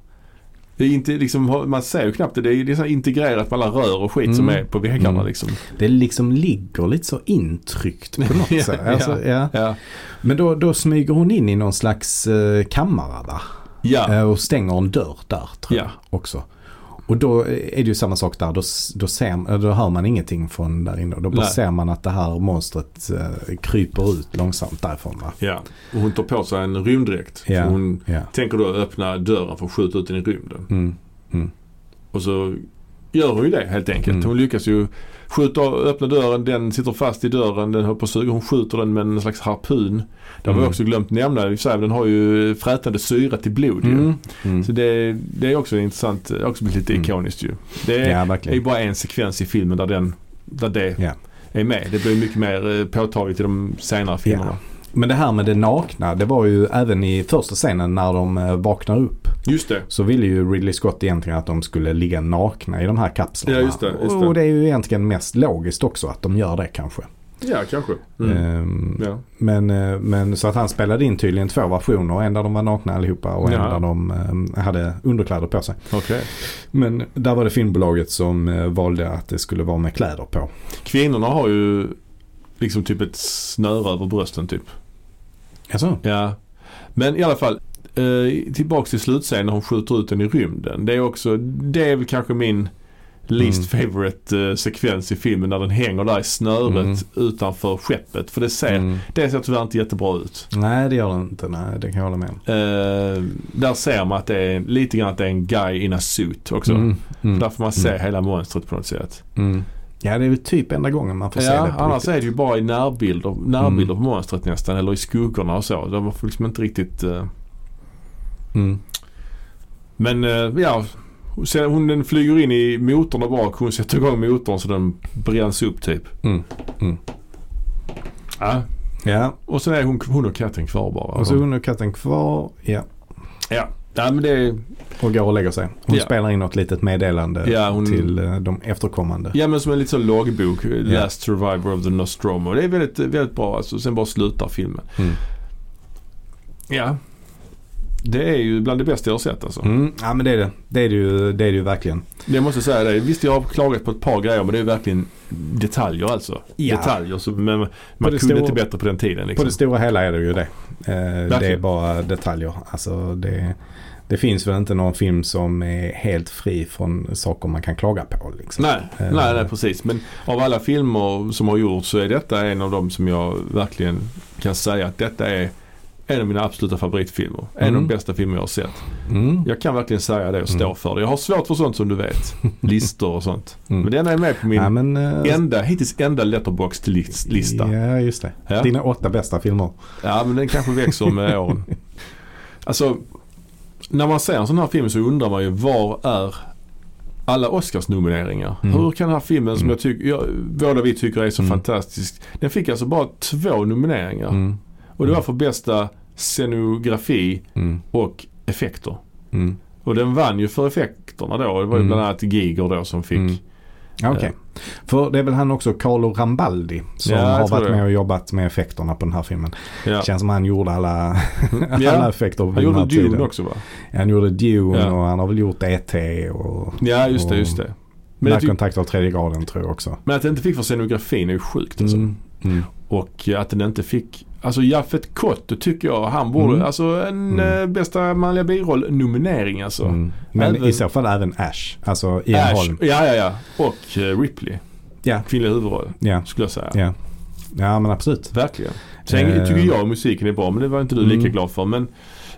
Det är inte, liksom, man ser ju knappt det. Det är liksom integrerat med alla rör och skit som Mm. är på väggarna Mm. liksom. Det liksom ligger lite så intryckt på något sätt. Alltså, ja. Ja. Men då, då smyger hon in i någon slags uh, kammare va? Ja. Eh, och stänger en dörr där tror Ja. jag också. Och då är det ju samma sak där. Då, då, ser, då hör man ingenting från där inne. Då bara Nej. ser man att det här monstret eh, kryper ut långsamt därifrån va? ja. Och hon tar på sig en rymddräkt. Ja. Hon Ja. tänker då öppna dörren för att skjuta ut den i rymden. Mm. Och så gör hon ju det helt enkelt. Mm. Hon lyckas ju skjuta och öppna dörren. Den sitter fast i dörren. Den håller på att suga. Hon skjuter den med en slags harpun. Det har vi Mm. också glömt nämna. Den har ju frätande syra till blod ju. Mm. Mm. Så det, det är också intressant. Det har också blivit lite Mm. ikoniskt ju. Det är, Ja, är ju bara en sekvens i filmen där, den, där det Ja. är med. Det blir mycket mer eh, påtagligt i de senare filmerna. Men det här med det nakna, det var ju även i första scenen när de eh, vaknar upp. Just det. Så ville ju Ridley Scott egentligen att de skulle ligga nakna i de här kapslarna. Ja, just det, just det. Och det är ju egentligen mest logiskt också att de gör det kanske. Ja, kanske. Mm. Ehm, Ja. men, eh, men så att han spelade in tydligen två versioner. En där de var nakna allihopa och en Ja. där de eh, hade underkläder på sig. Okej. Men där var det filmbolaget som valde att det skulle vara med kläder på. Kvinnorna har ju liksom typ ett snöre över brösten typ. Alltså? Ja. Men i alla fall. Eh, tillbaks till slutscenen när hon skjuter ut den i rymden. Det är också, det är väl kanske min least Mm. favorite eh, sekvens i filmen när den hänger där i snöret Mm. utanför skeppet. För det ser, Mm. det ser tyvärr inte jättebra ut. Nej det gör det inte. Nej det kan jag hålla med om. Eh, där ser man att det är lite grann att det är en guy in a suit också. Mm. Mm. Där får man se Mm. hela monstret på något sätt. Ja det är väl typ enda gången man får se Ja, det på annars riktigt. är det ju bara i närbilder, närbilder Mm. på monstret nästan. Eller i skuggorna och så. De får liksom inte riktigt... eh, Mm. Men eh, ja, sen hon den flyger in i motorn där bak. Hon sätter igång motorn så den bränns upp typ. Mm. Mm. Ja. Ja, Och sen är hon, hon och katten kvar bara. och så är hon och katten kvar. Ja. Ja. Ja, men det. Och går och lägger sig. Hon Ja. spelar in något litet meddelande Ja, hon- till eh, de efterkommande. Ja men som en liten loggbok. Ja. Last survivor of the Nostromo. Det är väldigt, väldigt bra alltså. Sen bara slutar filmen. Mm. Ja. Det är ju bland det bästa jag har sett alltså. Mm. Ja men det är det. Det är det ju, det är det ju verkligen. Jag måste säga det. Visst jag har klagat på ett par grejer men det är verkligen detaljer alltså. Ja. Detaljer. Så, men man det kunde stora- inte bättre på den tiden På liksom. det stora hela är det ju det. Eh, det är bara detaljer. Alltså det, det finns väl inte någon film som är helt fri från saker man kan klaga på. Liksom. Nej, Eh. nej, nej precis. Men av alla filmer som har gjorts så är detta en av dem som jag verkligen kan säga att detta är en av mina absoluta favoritfilmer. En av Mm. de bästa filmer jag har sett. Mm. Jag kan verkligen säga det och stå Mm. för det. Jag har svårt för sånt som du vet. Listor och sånt. Mm. Men den är med på min ja, men, eh, enda, hittills enda letterbox-lista. Ja, just det. Ja. Dina åtta bästa filmer. Ja men den kanske växer med åren. Alltså, när man ser en sån här film så undrar man ju var är alla Oscarsnomineringar? Mm. Hur kan den här filmen som Mm. jag tycker, jag, båda vi tycker är så Mm. fantastisk. Den fick alltså bara två nomineringar. Mm. Och det var för bästa scenografi Mm. och effekter. Mm. Och den vann ju för effekterna då. Det var ju Mm. bland annat Giger då som fick. Mm. Okej. För det är väl han också, Carlo Rambaldi, som Ja, har varit det. med och jobbat med effekterna på den här filmen. Ja. Känns som han gjorde alla, alla Ja. effekter vid Han den här gjorde Dune tiden. också va? Han gjorde Dune och han har väl gjort E.T. och Ja just det, just det. Men, Närkontakt av tredje graden tror jag också. men att den inte fick för scenografin är ju sjukt alltså. Mm. Mm. Och att den inte fick, alltså Jaffet Kotto tycker jag, han borde, Mm. alltså en Mm. eh, bästa manliga biroll nominering alltså. Mm. Men Även- i så fall även Ash, alltså Ian Ash, Holm. ja ja ja. Och eh, Ripley, Ja, kvinnlig huvudroll ja, skulle jag säga. ja. Ja men absolut. Verkligen. Sen Eh. tycker jag musiken är bra men det var inte du lika Mm. glad för. Men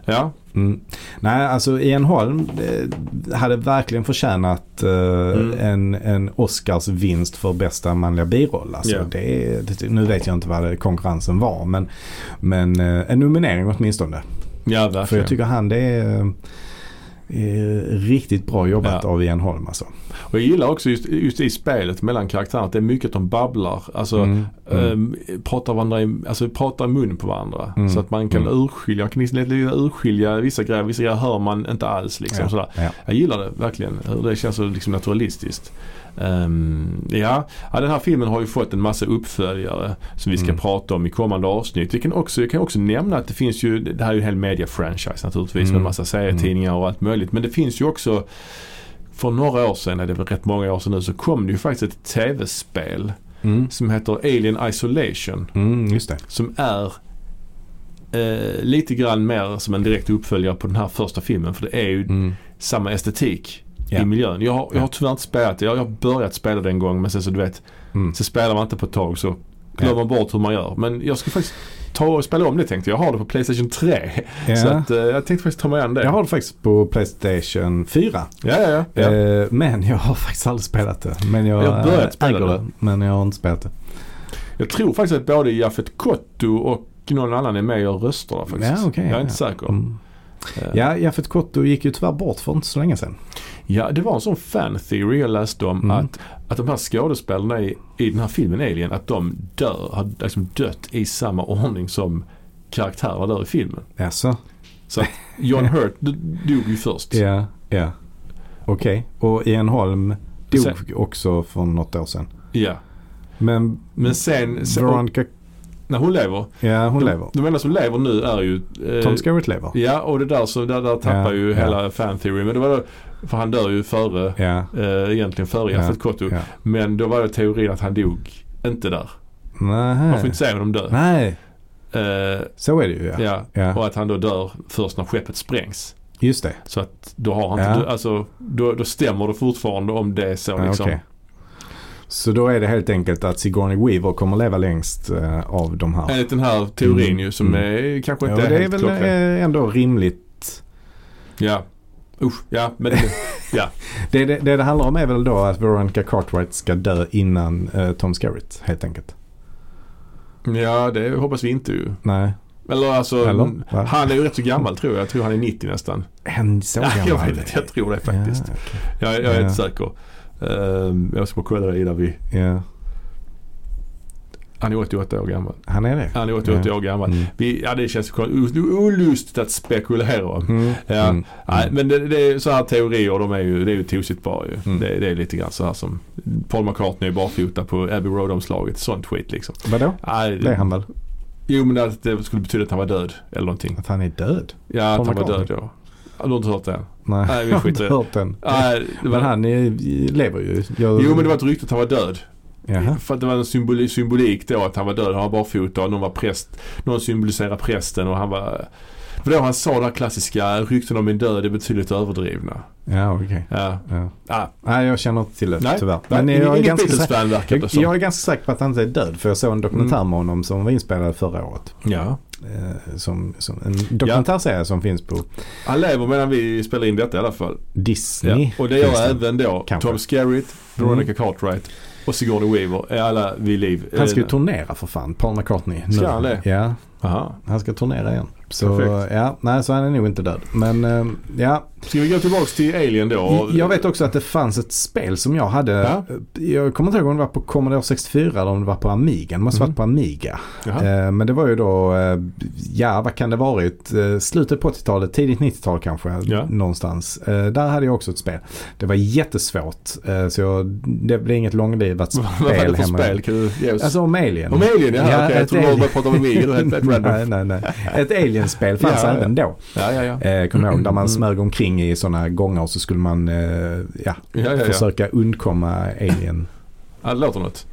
ja, Mm. Nej, alltså Ian Holm eh, hade verkligen förtjänat eh, Mm. en, en Oscars vinst för bästa manliga biroll. Alltså, Ja. det, det, nu vet jag inte vad konkurrensen var men, men eh, en nominering åtminstone. ja verkligen. För jag tycker han det är, eh, är riktigt bra jobbat Ja. av Ian Holm alltså. Och jag gillar också just, just i spelet mellan karaktärerna att det är mycket de babblar. Alltså Mm. Mm. ehm, pratar, varandra i, alltså pratar i mun på varandra. Mm. Så att man kan Mm. urskilja, kan urskilja vissa grejer. Vissa grejer hör man inte alls liksom. Ja. Sådär. Ja. Jag gillar det verkligen. Hur det känns så liksom naturalistiskt. Ehm, ja. ja, den här filmen har ju fått en massa uppföljare som vi ska Mm. prata om i kommande avsnitt. Vi kan också, jag kan också nämna att det finns ju, det här är ju en hel media-franchise naturligtvis med Mm. en massa serietidningar och allt möjligt. Men det finns ju också för några år sedan, är det väl rätt många år sedan nu, så kom det ju faktiskt ett tv-spel Mm. som heter Alien Isolation. Mm. Som är eh, lite grann mer som en direkt uppföljare på den här första filmen. För det är ju Mm. samma estetik Ja. i miljön. Jag har, jag har tyvärr inte spelat det. Jag jag har börjat spela det en gång men sen så du vet, Mm. så spelar man inte på ett tag så glömmer man bort hur man gör. Men jag ska faktiskt ta och spela om det tänkte jag. Jag har det på Playstation 3. Ja. Så att, eh, jag tänkte faktiskt ta mig an det. Jag har det faktiskt på Playstation 4. Ja, ja, ja. ja. Eh, men jag har faktiskt aldrig spelat det. Men jag, Jag har börjat eh, spela det. det. Men jag har inte spelat det. Jag tror faktiskt att både Jaffet Kotto och någon annan är med och där faktiskt. Ja, okej, jag är ja. inte säker. Mm. Eh, Ja, Jaffet Kotto gick ju tyvärr bort för inte så länge sedan. Ja, det var en sån fan theory jag läste om Mm. att, att de här skådespelarna i, i den här filmen Alien, att de dör, har liksom dött i samma ordning som karaktärerna dör i filmen. Jaså? Så att John Hurt dog ju först. Ja, ja. Okej. Och Ian Holm dog Sen- också för något år sedan. Ja. Men, Men sen, sen Veronica, när hon lever, ja hon de, lever. de enda som lever nu är ju eh, Tom Skerritt lever. Ja, och det där så där, där tappar Ja, ju ja. hela fan theory. Men det var då, för han dör ju före, Ja. eh, egentligen före Ja, Jaffet Kotto. ja. Men då var det teorin att han dog inte där. Man får Nej. inte se honom dö. Nej, Eh, så är det ju ja. Ja, och att han då dör först när skeppet sprängs. Just det. Så att då har han inte, alltså då, då stämmer det fortfarande om det är så liksom. okej. Så då är det helt enkelt att Sigourney Weaver kommer leva längst eh, av de här. Enligt den här teorin Mm, ju som mm. är kanske Ja, inte det är är helt väl klockren. eh, ändå rimligt. Ja. Usch, ja men det, ja. Det, det, det det handlar om är väl då att Veronica Cartwright ska dö innan eh, Tom Skerritt helt enkelt. ja, det hoppas vi inte ju. Nej. Eller alltså, Eller? Han är ju rätt så gammal tror jag. Jag tror han är 90 nästan. En så Ja, gammal. jag vet inte, jag tror det faktiskt. Ja, okej. Jag, jag är Ja. inte säker. Ehm, jag ska bara kolla det innan vi... ja. Han är 88 år gammal. Han är det. Han är 88 Ja. år gammal. Mm. Vi, ja det känns olustigt att spekulera om. Mm. Ja, Mm. nej, men det, det är så här teorier de är ju, det är ju tosigt bara ju. Mm. Det, det är lite grann så här som Paul McCartney är barfota på Abbey Road-omslaget. Sånt skit liksom. Vadå? Nej, Det är han väl? Jo men att det skulle betyda att han var död eller någonting. Att han är död? Ja att Paul han var McCartney? död ja. Ja, Du har inte hört det än? Nej, Nej, vi jag har skiter inte hört den. Nej, det var, Men han är, lever ju. Jag, Jo men det var ett rykte att han var död. Jaha. För att det var en symboli, symbolik då att han var död. Han var barfota och någon var präst. Någon symboliserar prästen och han var... För då han sa det här klassiska rykten om min död är betydligt överdrivna. Ja, okej. Ja. Ja. Ah, Nej, jag känner inte till det nej, tyvärr. nej, Men ingen- jag är, ganska säker, jag, jag är ganska säker på att han inte är död. För jag såg en dokumentär Mm. med honom som var inspelad förra året. Ja. Eh, som, som en dokumentärserie som finns på Han lever medan vi spelar in detta i alla fall. Disney. Ja. Och det gör även då Kanske. Tom Skerritt, Veronica Cartwright och Sigourney Weaver är alla vid liv. Han ska ju Eh, turnera för fan, Paul McCartney. Ska nu. han det? Ja, Aha. han ska turnera igen. Så Perfekt. ja, nej så han är nog inte död. Men eh, ja, Ska vi gå tillbaks till Alien då? jag vet också att det fanns ett spel som jag hade. Ja. Jag kommer inte ihåg om det var på Commodore 64 eller om det var på Amiga. Det måste Mhm. varit på Amiga. Jaha. Eh, Men det var ju då, eh, ja vad kan det varit? Slutet på 80-talet, tidigt 90-tal kanske. Ja. Någonstans. Där hade jag också ett spel. Det var jättesvårt. Så jag, det blev inget långlivat Vad var det spel för spel? Kan du ge oss? Alltså om Alien. om Alien? Ja, okej. Jag ett trodde du Alien. bara pratade om Amiga. Nej, nej, nej. Ett Alien-spel fanns Ja, även då. Ja, ja, ja. Eh, kommer jag ihåg. Där man Mm. smög omkring i sådana gångar och så skulle man eh, ja, försöka undkomma Alien. ja det låter något.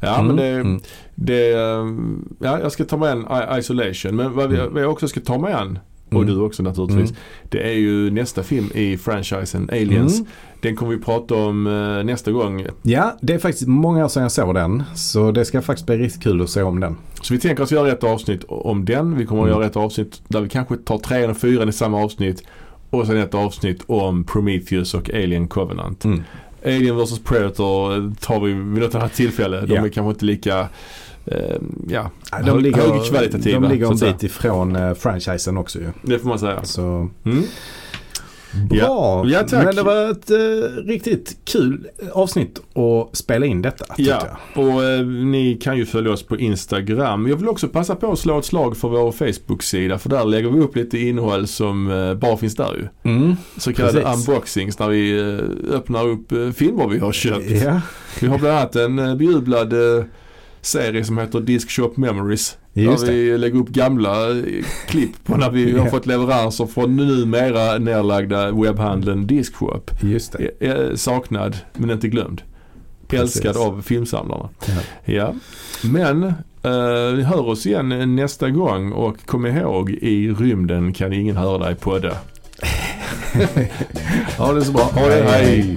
Ja, Mm, men det, mm. det, ehm, ja, jag ska ta en I- Isolation. Men vad, vi, Mm. vad jag också ska ta med en, och Mm. du också naturligtvis, Mm. det är ju nästa film i franchisen Aliens. Mm. Den kommer vi prata om eh, nästa gång. Ja, det är faktiskt många år sedan jag såg den. Så det ska faktiskt bli riktigt kul att se om den. Så vi tänker oss göra ett avsnitt om den. Vi kommer att Mm. göra ett avsnitt där vi kanske tar tre eller fyra i samma avsnitt. Och sen ett avsnitt om Prometheus och Alien Covenant. Mm. Alien vs Predator tar vi vid något annat tillfälle. De är kanske inte lika ja, De hög- ligger, högkvalitativa. de ligger en bit ifrån eh, franchisen också ju. Det får man säga. Så Mm. bra. Ja, tack. Men det var ett eh, riktigt kul avsnitt att spela in detta. Ja, jag. och eh, ni kan ju följa oss på Instagram. Jag vill också passa på att slå ett slag för vår Facebook-sida för där lägger vi upp lite innehåll som eh, bara finns där ju. Mm. Så kallade Precis. unboxings när vi eh, öppnar upp eh, filmer vi har köpt. Ja, Vi har bland annat en eh, bejublad eh, serie som heter Disc Shop Memories. just där det. vi lägger upp gamla eh, klipp på när vi har Ja. fått leveranser från numera nedlagda webbhandeln Discshop. Just det. Eh, eh, Saknad men inte glömd. Precis. Älskad av filmsamlarna. Ja. Ja. Men eh, vi hör oss igen nästa gång och kom ihåg i rymden kan ingen höra dig på det. Ha det så bra. Ha det, hej.